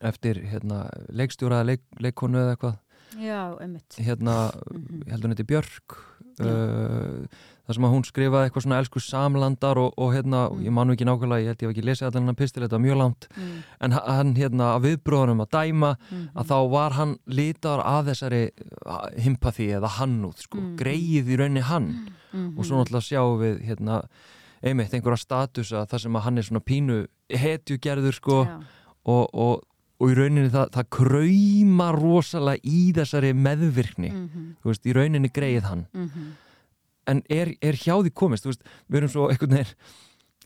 eftir hérna leikstjóra leik, leikkonu eða eitthvað Já, einmitt Hérna, mm -hmm. heldur henni Björk uh, þar sem að hún skrifaði eitthvað svona elsku samlandar og, og hérna, mm. ég manu ekki nákvæmlega, ég held ég hef ekki lesið allan hann pistil, þetta var mjög langt mm. en hann hérna að viðbróðunum að dæma mm. að þá var hann lítar að þessari himpathy eða hannúð, sko, mm. greið í rauninni hann -hmm. og svo náttúrulega sjáum við hérna, einmitt einhverja statusa þar sem að hann er svona pínu hetjugerður, sko og, og og í rauninni það, það kræma rosalega í þessari meðvirkni. Mm -hmm. þú veist, í rauninni greið hann. Mm -hmm en er, er hjá því komist? Veist, við erum svo einhvern veginn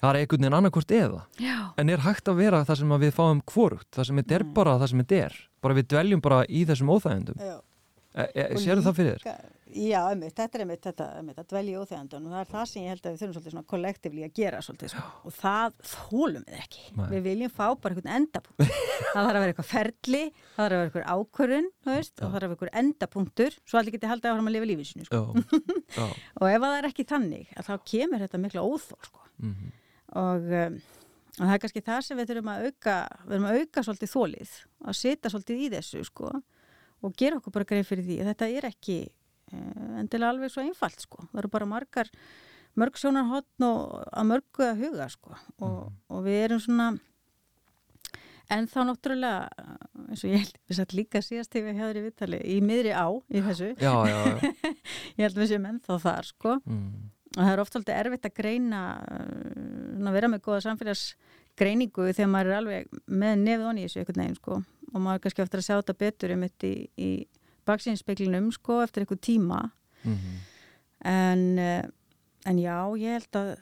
það er einhvern veginn annarkort eða. Já. en er hægt að vera það sem við fáum kvorugt það sem þetta er mm. bara það sem þetta er bara við dveljum bara í þessum óþægendum e, e, séru það fyrir þér? Já, einmitt, þetta er einmitt, þetta, einmitt að dvelja í óþægendun og það er það sem ég held að við þurfum svolítið svona kollektífli að gera svolítið sko. og það þólum við ekki Nei. við viljum fá bara einhvern endapunkt það þarf að vera eitthvað ferli, það þarf að vera eitthvað ákvörðun og það þarf að vera eitthvað endapunktur svo allir geti haldið áhrum að lifa lífið sinu sko. og ef það er ekki þannig þá kemur þetta mikla óþól sko. mm -hmm. og, um, og það er kannski það sem við þurfum að auka þurfum að auka svolítið þólið að setja svolítið í þessu sko, og gera okkur bara greið fyrir því þetta er ekki endilega alveg svo einfalt sko. Það eru bara margar, mörg sjónarhóttn og að mörgu að huga sko. Og, mm. og við erum svona, en þá náttúrulega, eins og ég held við satt líka síðast þegar við hefðum í vittali, í miðri á í þessu. Já, já, já. ég held við séum ennþá þar sko. Mm. Og það er oft alltaf erfitt að greina, að eh, vera með góða samfélagsgreiningu þegar maður er alveg með nefð onni í þessu einhvern veginn sko. Og maður er kannski eftir að sjá þetta betur um þetta í, í baksínspeglinum sko eftir eitthvað tíma. Mm -hmm. en eh, en já, ég held að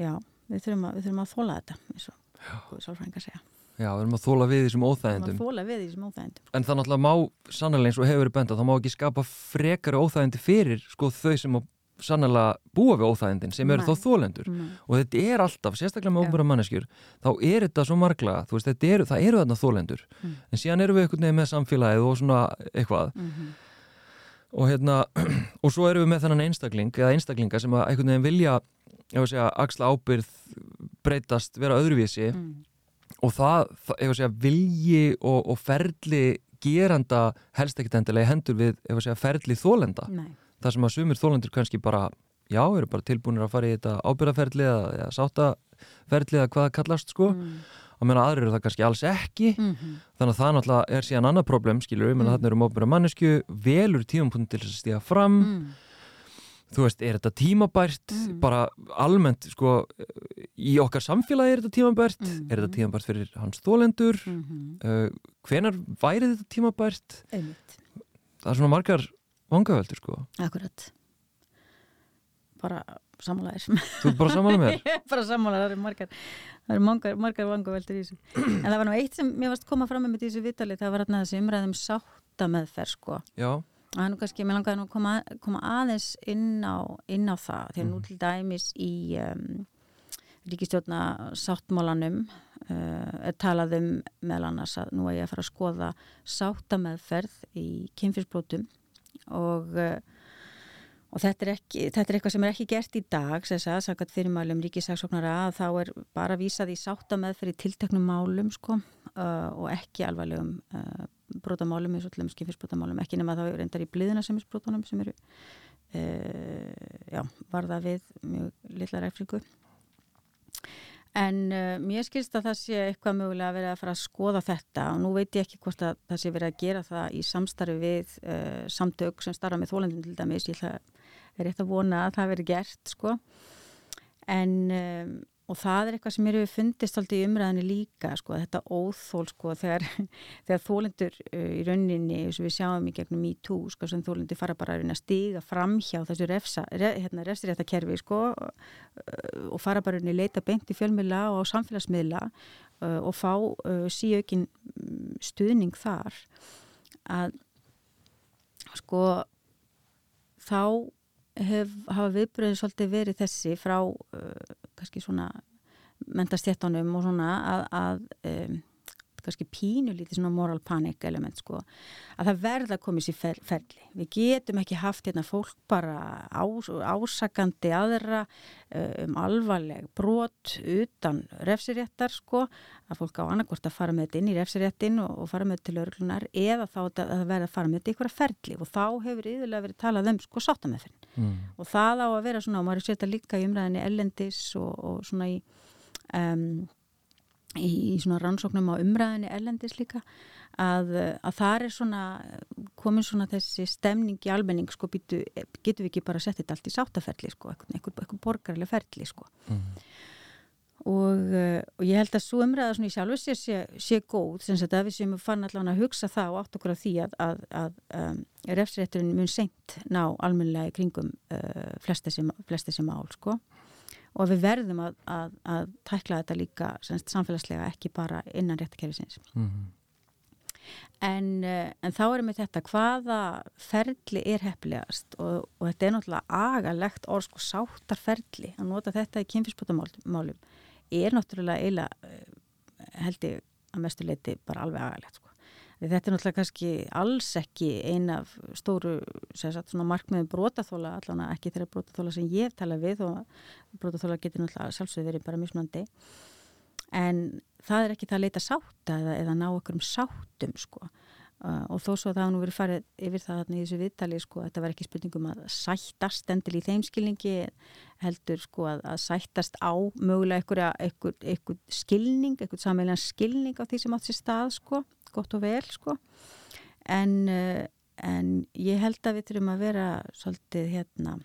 já, við þurfum að, við þurfum að þóla þetta eins og sálfræðingar segja. Já, við erum að þóla við þessum óþægendum Við erum að þóla við þessum óþægendum En það náttúrulega má sannlega eins og hefur verið benda þá má ekki skapa frekari óþægendi fyrir sko þau sem sannlega búa við óþægendin sem eru Nei. þó þólendur Nei. og þetta er alltaf, sérstaklega með ofnbæra manneskjur þá er þetta svo marglaga, þú veist, er, það eru þarna þólendur, mm. en síðan eru við eitthvað með samfélagið og svona eitthvað mm -hmm. og hérna og svo eru við með þennan einstakling eða einstaklinga sem að eitthvað nefn vilja ég var að segja, axla ábyrð breytast, vera öðruvísi mm. og það, var að segja, vilji og, og ferli geranda helst ekkert endilega hendur við, ég var að segja, ferli þólenda Nei það sem að sumir þólendur kannski bara já, eru bara tilbúinir að fara í þetta ábyrðaferðli eða sáttaferðli eða hvað kallast sko mm. og meina aðrir eru það kannski alls ekki mm -hmm. þannig að það náttúrulega er síðan annað problem skilur við, menn að mm. þarna eru mópira mannesku velur tímapunkt til þess að stíða fram mm. þú veist, er þetta tímabært mm. bara almennt sko í okkar samfélagi er þetta tímabært -hmm. er þetta tímabært fyrir hans þólendur -hmm. uh, hvenar væri þetta tímabært Einmitt. það er svona margar vangaveldur sko. Akkurat. Bara samanlæðir Þú bara samanlæð með þér? bara samanlæð, það eru margar það eru margar, margar vangaveldur í þessu. En það var nú eitt sem mér varst koma fram með þessu vitali það var hérna þessi umræðum sátta með þær sko. Já. Og nú kannski, mér langaði nú að koma, koma aðeins inn á, inn á það þegar mm. nú til dæmis í um, ríkistjórna sáttmálanum uh, er talað um meðal annars að nú er ég að fara að skoða sáttameðferð í kynfyrsbrótum og, eh, og þetta, er ekki, þetta er eitthvað sem er ekki gert í dag sangat fyrirmælum ríkisagsóknara að þá er bara vísað í sátta með fyrir tilteknum málum sko, uh, og ekki alvarlegum uh, brotamálum eins og til skifisbrotamálum ekki nema þá reyndar í bliðina sem er brotunum sem eru já, varða við mjög lilla ræfringu En uh, mér skilst að það sé eitthvað mögulega að vera að fara að skoða þetta og nú veit ég ekki hvort að það sé verið að gera það í samstarfi við uh, samtök sem starfa með þólendum til dæmis. Ég ætla, er rétt að vona að það veri gert sko. En, um, og það er eitthvað sem mér hefur fundist alltaf í umræðinu líka, sko, þetta óþól sko, þegar, þegar þólendur uh, í rauninni, eins og við sjáum í gegnum í tú, sko, sem þólendur fara bara að stiga fram hjá þessu refsa, re, hérna, refsréttakerfi, sko uh, og fara bara að leita beint í fjölmiðla og á samfélagsmiðla uh, og fá síaukin mm, stuðning þar. Að sko þá hef, hafa viðbröðið svolítið verið þessi frá uh, kannski svona mentastjéttanum og svona að, að um, kannski pínu lítið svona moral panic element sko, að það verða að komið sér fer, ferli. Við getum ekki haft hérna fólk bara ás, ásakandi aðra eh, um alvarleg brot utan refsiréttar sko, að fólk á annarkort að fara með þetta inn í refsiréttin og, og fara með þetta til örglunar eða þá að það verða að fara með þetta í einhverja ferli og þá hefur yfirlega verið talað um sko sátta með þenn mm. og það á að vera svona og maður er setja líka í umræðinni ellendis og, og svona í um í svona rannsóknum á umræðinni ellendis líka að, að það er svona komin svona þessi stemning í almenning sko býtu, getur við ekki bara að setja þetta allt í sáttaferli sko, eitthvað borgarlega ferli sko mm. og, og ég held að svo umræða svona í sjálfu sé, sé, sé góð, sem að við sem fann allavega að hugsa það og átt okkur af því að, að, að um, refsrétturinn mun seint ná almenlega í kringum uh, flest þessi mál sko og við verðum að, að, að tækla þetta líka semst, samfélagslega ekki bara innan réttakerfisins mm -hmm. en, eh, en þá erum við þetta hvaða ferli er heppilegast? Og, og þetta er náttúrulega agalegt orð sko sáttarferli að nota þetta í kynfisbútamálum er náttúrulega eila eh, held ég að mestu leiti bara alveg agalegt sko Þetta er náttúrulega kannski alls ekki eina stóru sagt, markmiðum brótaþóla, allavega ekki þeirra brótaþóla sem ég tala við og brótaþóla getur náttúrulega sjálfsögð verið bara mismunandi. En það er ekki það að leita sátta eða, eða ná okkur um sáttum sko. Uh, og þó svo að það hafa nú verið farið yfir það í þessu viðtali sko, þetta var ekki spurningum að sættast endil í þeim skilningi heldur sko að, að sættast á mögulega einhver skilning, einhver sammeiljan skilning á því sem átt sér stað sko gott og vel sko en, eh, en ég held að við þurfum að vera svolítið hérna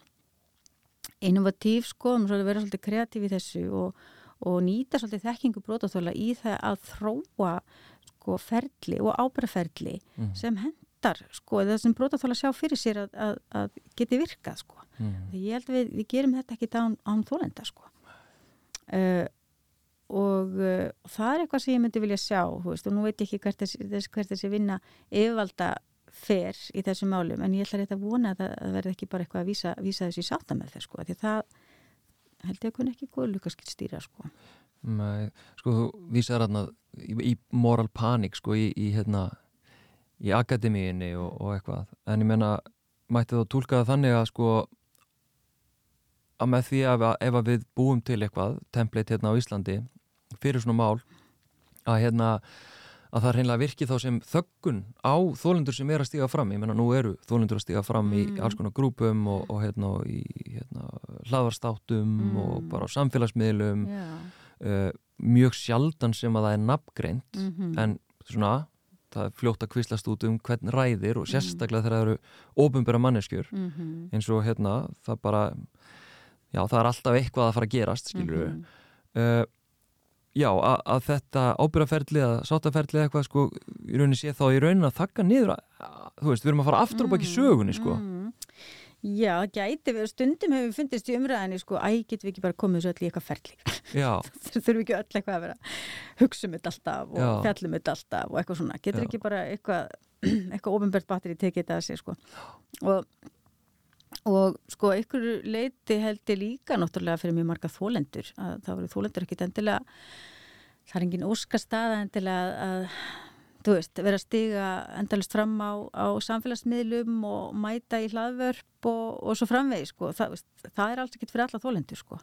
innovatív sko, um að vera svolítið kreatív í þessu og, og nýta svolítið þekkingu brótaþóla í það að þróa sko ferli og ábæraferli mm. sem hendar sko það sem brótaþóla sjá fyrir sér að, að, að geti virkað sko mm. því ég held að við, við gerum þetta ekki án, án þólenda sko uh, og uh, það er eitthvað sem ég myndi vilja sjá veist, og nú veit ég ekki hvert þessi, hvert þessi vinna yfirvalda fer í þessum málum en ég ætla rétt að vona að það verði ekki bara eitthvað að vísa, vísa þessi sátta með þess sko, því það held ég að kunni ekki góð lukaskilt stýra sko. Nei, sko þú vísaði ræðna í, í moral panik sko í, í hérna í akademíinni og, og eitthvað en ég menna, mætti þá tólka það þannig að sko að með því að ef að við búum til eitthvað template hérna á Íslandi fyrir svona mál að hérna að það reynilega virki þá sem þöggun á þólendur sem er að stíga fram ég menna nú eru þólendur að stíga fram mm. í alls konar grúpum og, og hérna í hérna, hlaðvarstáttum mm. og bara á samfélagsmiðlum yeah. uh, mjög sjaldan sem að það er nafngreint mm -hmm. en svona það er fljótt að kvislast út um hvern ræðir og mm. sérstaklega þegar það eru ofinbæra manneskjur -hmm. eins og hérna það bara já það er alltaf eitthvað að fara að gerast skilur -hmm. uh, já, að, að þetta ábyrgaferðli eða sáttaferðli eða eitthvað sko í rauninni sé þá í rauninni að þakka niður að, þú veist, við erum að fara aftur og baki mm, sögunni sko. mm. Já, gæti við, stundum hefur við fundist í umræðinni sko, æg, getum við ekki bara komið svo öll í eitthvað ferðli þurfum við ekki öll eitthvað að vera hugsa um þetta alltaf og fjallum um þetta alltaf og eitthvað svona, getur já. ekki bara eitthvað eitthvað ofinbært batteri tekið þetta að sé sko. Og og sko einhverju leiti held ég líka náttúrulega fyrir mjög marga þólendur að það voru þólendur ekkit endilega það er engin óskastaða endilega að þú veist, vera að stiga endalist fram á, á samfélagsmiðlum og mæta í hlaðvörp og, og svo framvegi sko, það, það er alls ekkit fyrir alla þólendur sko,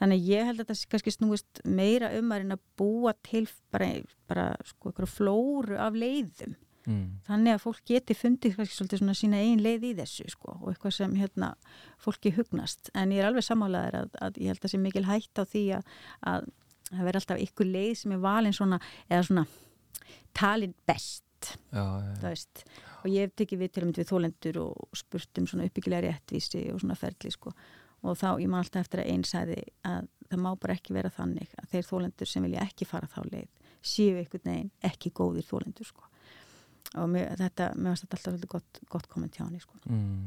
þannig ég held að það kannski snúist meira um að búa til bara, bara sko, flóru af leiðum mm. þannig að fólk geti fundið svolítið svona sína einn leið í þessu sko, og eitthvað sem hérna, fólki hugnast en ég er alveg samálaður að, að ég held að það sé mikil hægt á því að, að það verður alltaf ykkur leið sem er valin svona, eða svona talin best já, já. og ég hef tekið við til að mynda við þólendur og spurt um svona uppbyggilega réttvísi og svona ferli sko og þá ég man alltaf eftir að einn sæði að það má bara ekki vera þannig að þeir þólendur sem vilja ekki fara þá leið séu einhvern veginn ekki góðir þólendur sko og mér, þetta, mér finnst þetta alltaf svolítið gott, gott komment hjá hann sko. mm.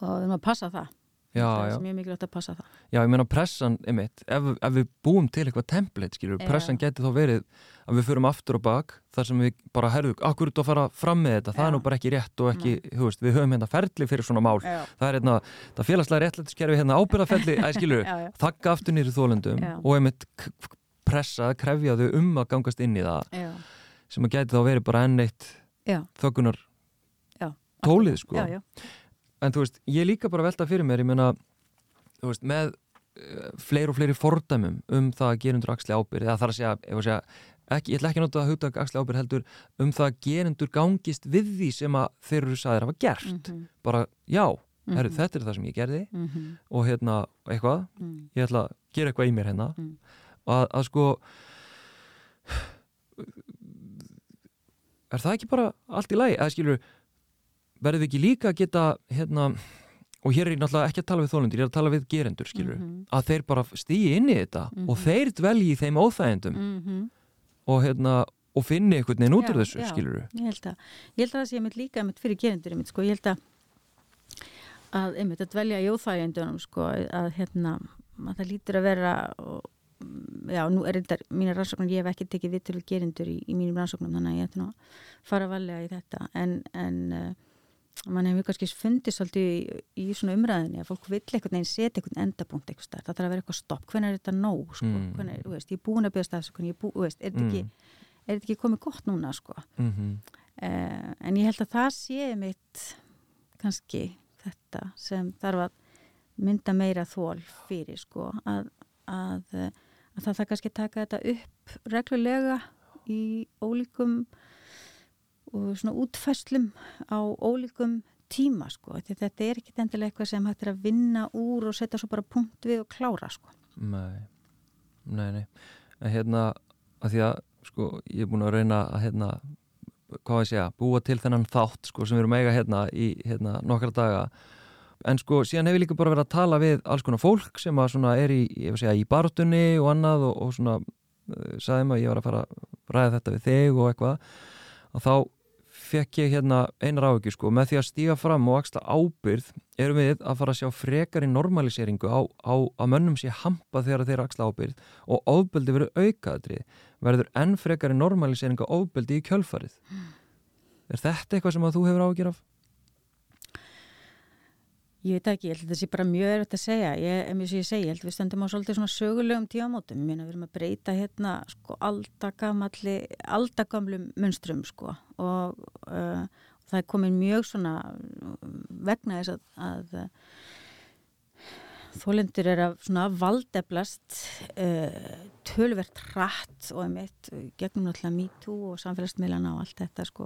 og við erum að passa það Já, það já. er mjög mikilvægt að passa það Já, ég meina pressan, einmitt, ef, ef við búum til eitthvað template, skilur, Já. pressan geti þá verið að við förum aftur og bak þar sem við bara herðu, akkur út að fara fram með þetta, það Já. er nú bara ekki rétt og ekki, veist, við höfum hérna ferli fyrir svona mál, Já, það er hérna, það félagslega réttlættiskerfi hérna ábyrðaferli, æ, skilur, já, já, þakka aftur nýri þólendum Já. og einmitt pressa, krefja þau um að gangast inn í það já, sem að geti þá verið bara enn eitt já, þöggunar tólið, sko. já, já. En þú veist, ég líka bara velta fyrir mér, ég meina, þú veist, með uh, fleiri og fleiri fordæmum um það að gerundur axli ábyrð, eða þar að segja, ef að segja, ekki, ég ætla ekki að nota að hugta axli ábyrð heldur um það að gerundur gangist við því sem að þeir eru sagðir hafa gert. Mhm, Bara, já, herru, mhm, þetta er það sem ég gerði mhm, og hérna, eitthvað, mhm. ég ætla að gera eitthvað í mér hérna. Mm. Að, að sko, er það ekki bara allt í lagi? Eða skilur, verður við ekki líka að geta, hérna, og hér er ég náttúrulega ekki að tala við þólendur, ég er að tala við gerendur, skilur, Mhm. að þeir bara stýi inn í þetta og Mhm. þeir dvelji í þeim óþægendum Mhm. og, hérna, og finni einhvern veginn út úr þessu, já. skilur Ég held að, ég held að það sé einmitt líka einmitt fyrir gerendur einmitt, sko, ég held að að einmitt að dvelja í óþægjendunum sko, að hérna að það lítur að vera og, já, nú er þetta mínar rannsóknir, ég hef ekki tekið viðtölu gerendur í, í mínum rannsóknum þannig að ég ætti nú að fara valega í þetta. En, en uh, mann hefur kannski fundið svolítið í, í svona umræðinni að fólk vill einhvern veginn setja einhvern endapunkt eitthvað stær, það þarf að vera eitthvað stopp, hvernig er þetta nóg sko, Mm. hvernig, þú veist, ég er búin að byrja stafsökun, ég er búin, þú veist, er þetta ekki mm. þetta ekki komið gott núna sko? Mm uh, en ég held að það sé mitt kannski þetta sem þarf að mynda meira þól fyrir sko að, að, eh, að það þarf kannski taka þetta upp reglulega í ólíkum og svona útfæslum á ólíkum tíma sko þetta er ekki endilega eitthvað sem hægt er að vinna úr og setja svo bara punkt við og klára sko. Nei, nei, nei. En hérna, að því að sko, ég er búin að reyna að hérna, hvað ég segja, búa til þennan þátt sko, sem við erum eiga hérna í hérna, nokkra daga en sko, síðan hef ég líka bara verið að tala við alls konar fólk sem að svona er í, í barutunni og annað og, og svona uh, sagði maður, ég var að fara að ræða þetta við þig og eitthvað. Og þá fekk ég hérna einar áhugju sko, með því að stíga fram og axla ábyrð erum við að fara að sjá frekari normaliseringu á, á að mönnum sé hampa þegar þeir axla ábyrð og ofbeldi verður aukaðrið verður enn frekari normaliseringu á ofbeldi í kjölfarið. Er þetta eitthvað sem að þú hefur ágjör af? Ég veit ekki, ég held að það sé bara mjög erfitt að segja. Ég, em, eins og ég segi, ég held að við stöndum á svolítið svona sögulegum tíamótum, við erum að breyta hérna sko aldagamlum munstrum sko. Og uh, það er komin mjög svona vegna þess að, að uh, þólendur er að svona valdeflast uh, tölvert hratt og einmitt gegnum náttúrulega MeToo og samfélagsmiðlana og allt þetta sko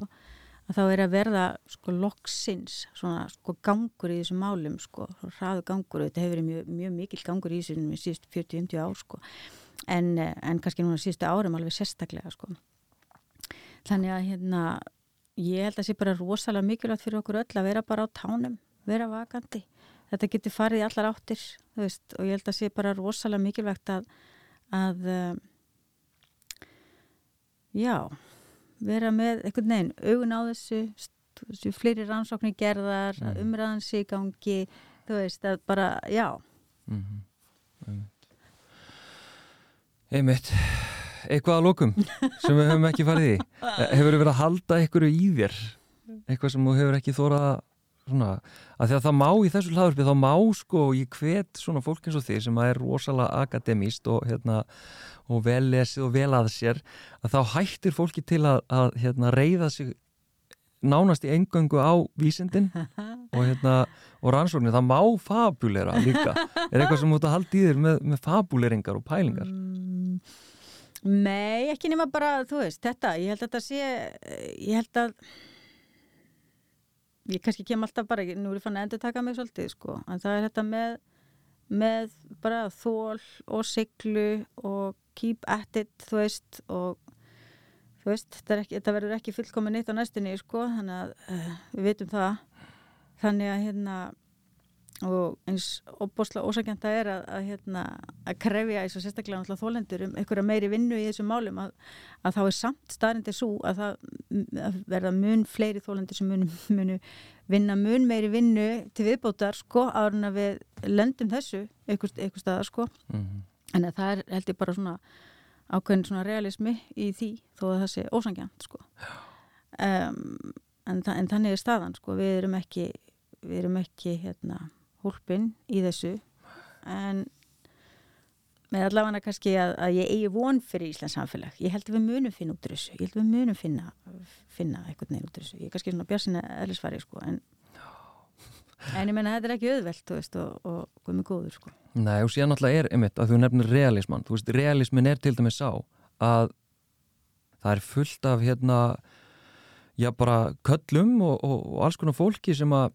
að þá er að verða sko loksins svona sko gangur í þessum málum sko, hraðu gangur. Þetta hefur verið mjög, mjög mikil gangur í þessum síðust 40-50 ár sko. En, eh, en kannski núna síðustu árum alveg sérstaklega sko. Þannig að hérna ég held að sé bara rosalega mikilvægt fyrir okkur öll að vera bara á tánum, vera vakandi. Þetta getur farið í allar áttir veist, og ég held að sé bara rosalega mikilvægt að, að um, já vera með einhvern veginn augun á þessu, þessu fleiri rannsóknir gerðar, mm. umræðan sé í gangi, þú veist, að bara, já, Mm -hmm. Einmitt. Eitthvað að lokum sem við höfum ekki farið í. Hefur verið að halda einhverju í þér? Eitthvað sem þú hefur ekki þórað að svona, að því að það má í þessu hlaðurpi þá má sko, ég hvet svona fólk eins og þið sem að er rosalega akademíst og hérna og vel lesið og vel að sér að þá hættir fólki til að, að hérna reyða sig nánast í engöngu á vísindin og hérna og rannsóknir, það má fabulera líka. Er eitthvað sem ert að halda í þér með, með fabuleringar og pælingar? Mm, Nei, ekki nema bara, þú veist, þetta, ég held að þetta sé, ég held að, ég kannski kem alltaf bara, nú er ég fann að endur taka mig svolítið, sko, en það er þetta með, með bara þól og siglu og keep at it, þú veist, og þú veist, ekki, þetta verður ekki fullkomin nýtt á næstinni, sko, þannig að uh, við vitum það, þannig að hérna, og eins óbúslega ósakjönda er að, að, hérna, að krefja eins og sérstaklega þólendur um einhverja meiri vinnu í þessum málum að, að þá er samt staðrindi svo að það að verða mun fleiri þólendur sem munu, munu vinna mun meiri vinnu til viðbótar sko árun að við löndum þessu einhver, einhver staðar sko. Mm -hmm. en það er held ég bara svona ákveðin svona realismi í því þó að það sé ósangjant sko. Um, en, en þannig er staðan sko. Við erum ekki við erum ekki hérna hólpin í þessu. En með allavega kannski að, að ég eigi von fyrir Íslands samfélag. Ég held að við munum finna út þessu. Ég held að við munum finna, finna eitthvað neina út þessu. Ég er kannski svona björnsina eðlisfari sko, en, en ég menna þetta er ekki auðvelt veist, og, og með góður sko. Nei og síðan alltaf er einmitt að þú nefnir realisman þú veist, realismin er til dæmis sá að það er fullt af hérna já bara köllum og, og, og alls konar fólki sem að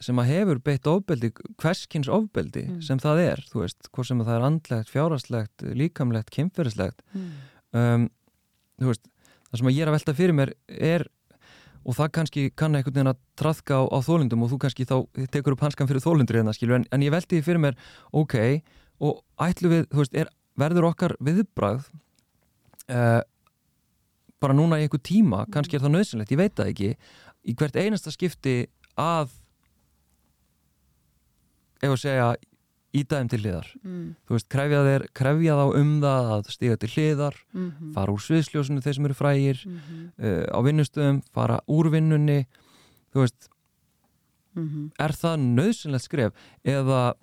sem að hefur beitt ofbeldi, hverskins ofbeldi mm. sem það er, þú veist, hvort sem það er andlegt, fjárhastlegt, líkamlegt, kynferðislegt mm. um, þú veist, það sem að ég er að velta fyrir mér er, og það kannski kann einhvern veginn að trafka á, á þólundum og þú kannski þá tekur upp hanskan fyrir þólundur hérna, skilju, en, en ég velti því fyrir mér ok, og ætlu við, þú veist, er, verður okkar viðbrað uh, bara núna í einhver tíma, kannski er það nöðsynlegt, ég veit það ekki í hvert einasta skipti að ef að segja ídæðum til hliðar mm. þú veist, krefja, þeir, krefja þá um það að stiga til hliðar mm -hmm. fara úr sviðsljósunu þeir sem eru frægir mm -hmm. uh, á vinnustöðum, fara úr vinnunni þú veist -hmm. er það nöðsynlegt skref eða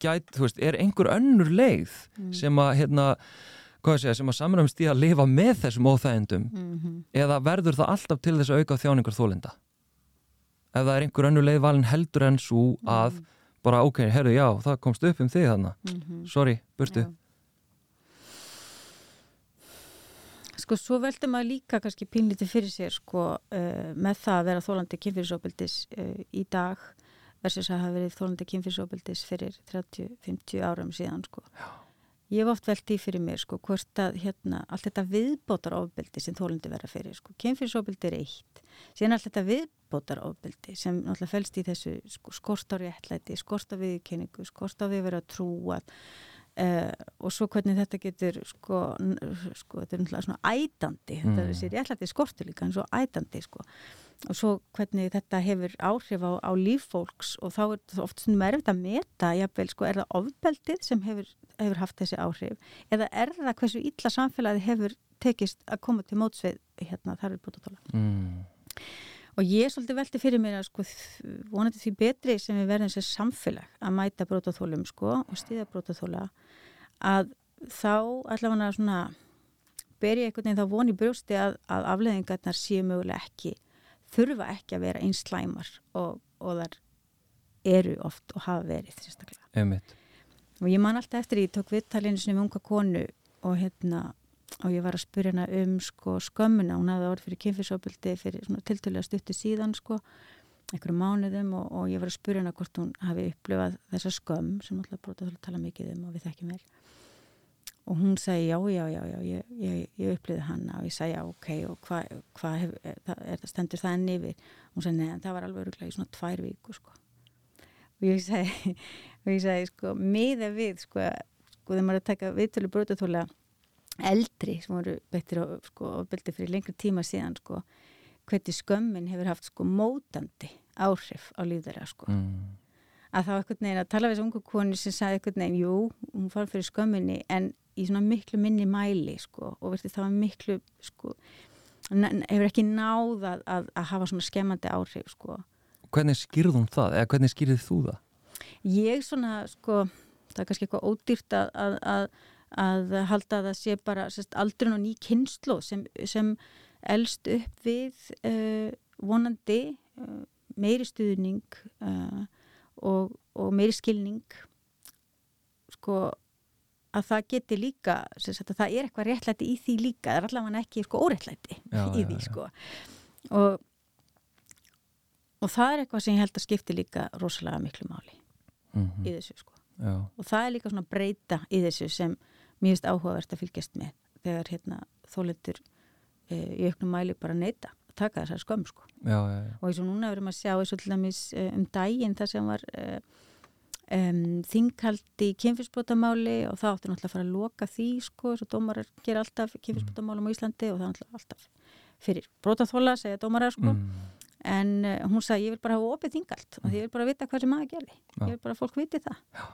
gæt, þú veist, er einhver önnur leið mm. sem að hérna Segja, sem að samræmst í að lifa með þessum óþægendum -hmm. eða verður það alltaf til þess að auka þjáningar þólinda ef það er einhver önnu leið valin heldur en svo að mm bara ok, herru, já, það komst upp um þig þannig mm -hmm. sorry, burtu já. Sko, svo veldur maður líka kannski pínlítið fyrir sér sko, uh, með það að vera þólandi kynfyrirsópildis uh, eh, í dag versus að hafa verið þólandi kynfyrirsópildis fyrir 30-50 árum síðan sko. Ég hef oft velt í fyrir mér sko, hvort að hérna, allt þetta viðbótar ofbildi sem þólandi vera fyrir sko, kynfyrirsópildi er eitt síðan allt þetta við viðbótarofbeldi sem náttúrulega fælst í þessu sko, skort á réttlæti, skort á viðkenningu, skort á við vera trúað uh, og svo hvernig þetta getur sko, sko þetta er náttúrulega svona ætandi, mm. þetta er þessi réttlæti skortur líka en svo ætandi sko og svo hvernig þetta hefur áhrif á, á líffólks og þá er þetta oft svona erfitt að meta, jáfnveil sko er það ofbeldið sem hefur, hefur haft þessi áhrif? Eða er það hversu illa samfélagi hefur tekist að koma til mótsveið hérna þar er búin að tala mm. Og ég er svolítið veltið fyrir mér að sko vonandi því betri sem við verðum sér samfélag að mæta brótaþólum sko og stíða brótaþóla að þá allavega svona ber ég einhvern veginn þá voni brjósti að, að afleðingarnar séu mögulega ekki þurfa ekki að vera eins slæmar og, og þar eru oft og hafa verið og ég man alltaf eftir ég tók viðtalinu sem unga konu og hérna og ég var að spyrja hana um sko, skömmuna, hún hafði orðið fyrir kynfyrsopildi fyrir tiltölu að stuttu síðan sko, einhverju mánuðum og, og ég var að spyrja hana hvort hún hafi upplifað þessa skömm sem alltaf brótað að tala mikið um og við þekkjum vel og hún segi já, já, já, já ég, ég, ég upplifði hana og ég segi já, ok og hvað hva er, stendur það enn yfir hún segi neðan, það var alveg öruglega í svona tvær viku sko og ég segi, og ég segi sko, miða við sko, sko þegar maður er að taka viðtölu brótaþóla eldri sem voru betur og sko, beldi fyrir lengri tíma síðan sko, hvernig skömmin hefur haft sko, mótandi áhrif á líðara sko. mm. að þá ekkert neginn að tala við þessu ungu koni sem sagði ekkert neginn, jú, hún fór fyrir skömminni en í svona miklu minni mæli sko, og verður það miklu sko, hefur ekki náða að, að hafa svona skemmandi áhrif sko. Hvernig skýrðum það? Eða hvernig skýrðið þú það? Ég svona, sko það er kannski eitthvað ódýrt að, að, að að halda að það sé bara sérst, aldrun og ný kynslu sem, sem elst upp við uh, vonandi uh, meiri stuðning uh, og, og meiri skilning sko að það geti líka að það er eitthvað réttlæti í því líka það er allavega ekki sko, óréttlæti já, í því já, sko. Og, og það er eitthvað sem ég held að skipti líka rosalega miklu máli mm -hmm. í þessu sko. Og það er líka svona breyta í þessu sem mér finnst áhugavert að fylgjast með þegar hérna, þólendur e, í auknum mæli bara neyta að taka þessar skömm sko. og eins og núna verðum að sjá eins og til dæmis uh, um daginn þar sem var uh, um, þinghaldi í kynfyrsbótamáli og það átti náttúrulega að fara að loka því sko, þess að dómarar gera alltaf kynfyrsbótamálum á Íslandi og það er náttúrulega alltaf fyrir brótaþóla, segja dómarar sko Mm, en uh, hún sagði ég vil bara hafa opið þingald og ég vil bara vita hvað sem maður gerði Já. ég vil bara að fólk viti það Já.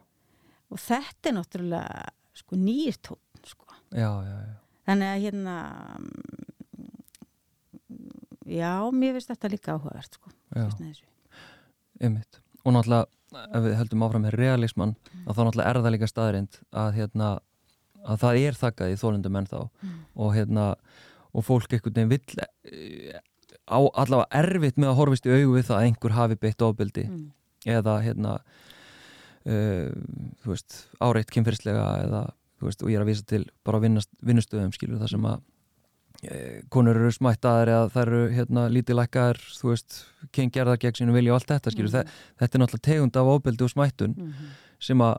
og þetta er náttúrulega sko nýr tótt sko já, já, já. þannig að hérna mm, já, mér finnst þetta líka áhugavert sko, já. finnst Einmitt. Og náttúrulega ef við höldum áfram með realismann Mm. að þá náttúrulega er það líka staðrind að, hérna, að það er þakkað í þólundum enn þá Mm. og, hérna, og fólk einhvern veginn vill eh, á allavega erfitt með að horfist í augu við það að einhver hafi beitt ofbeldi mm. eða hérna uh, þú veist, áreitt kynferðslega eða, þú veist, og ég er að vísa til bara vinnast, vinnustöðum, skilur, það sem að konur eru smættaðar eða það eru hérna lítilækkaðar þú veist, kyngerðar gegn sínu vilja og allt þetta, skilur, Mhm. þetta er náttúrulega tegund af ofbeldi og smættun Mm sem að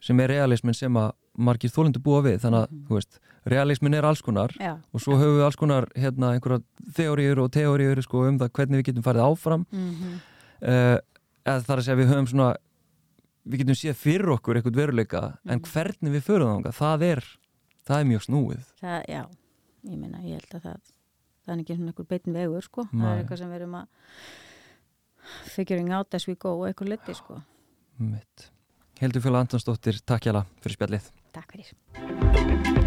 sem er realismin sem að margir þólendur búa við, þannig að, Mhm. þú veist realismin er alls konar Já, og svo höfum við alls konar hérna einhverja þeóriur og teóriur sko, um það hvernig við getum farið áfram. Mm uh, eða það er að segja við höfum svona við getum séð fyrir okkur eitthvað veruleika en Mhm. hvernig við förum þánga það er, það er mjög snúið. Það, ég meina, ég held að það það er ekki svona einhver beitin vegur sko. Það Nei. er eitthvað sem við erum að figuring out as we go og eitthvað liti sko. Mitt Hildur Fjöla Antonsdóttir, takk hjá fyrir spjallið. Takk fyrir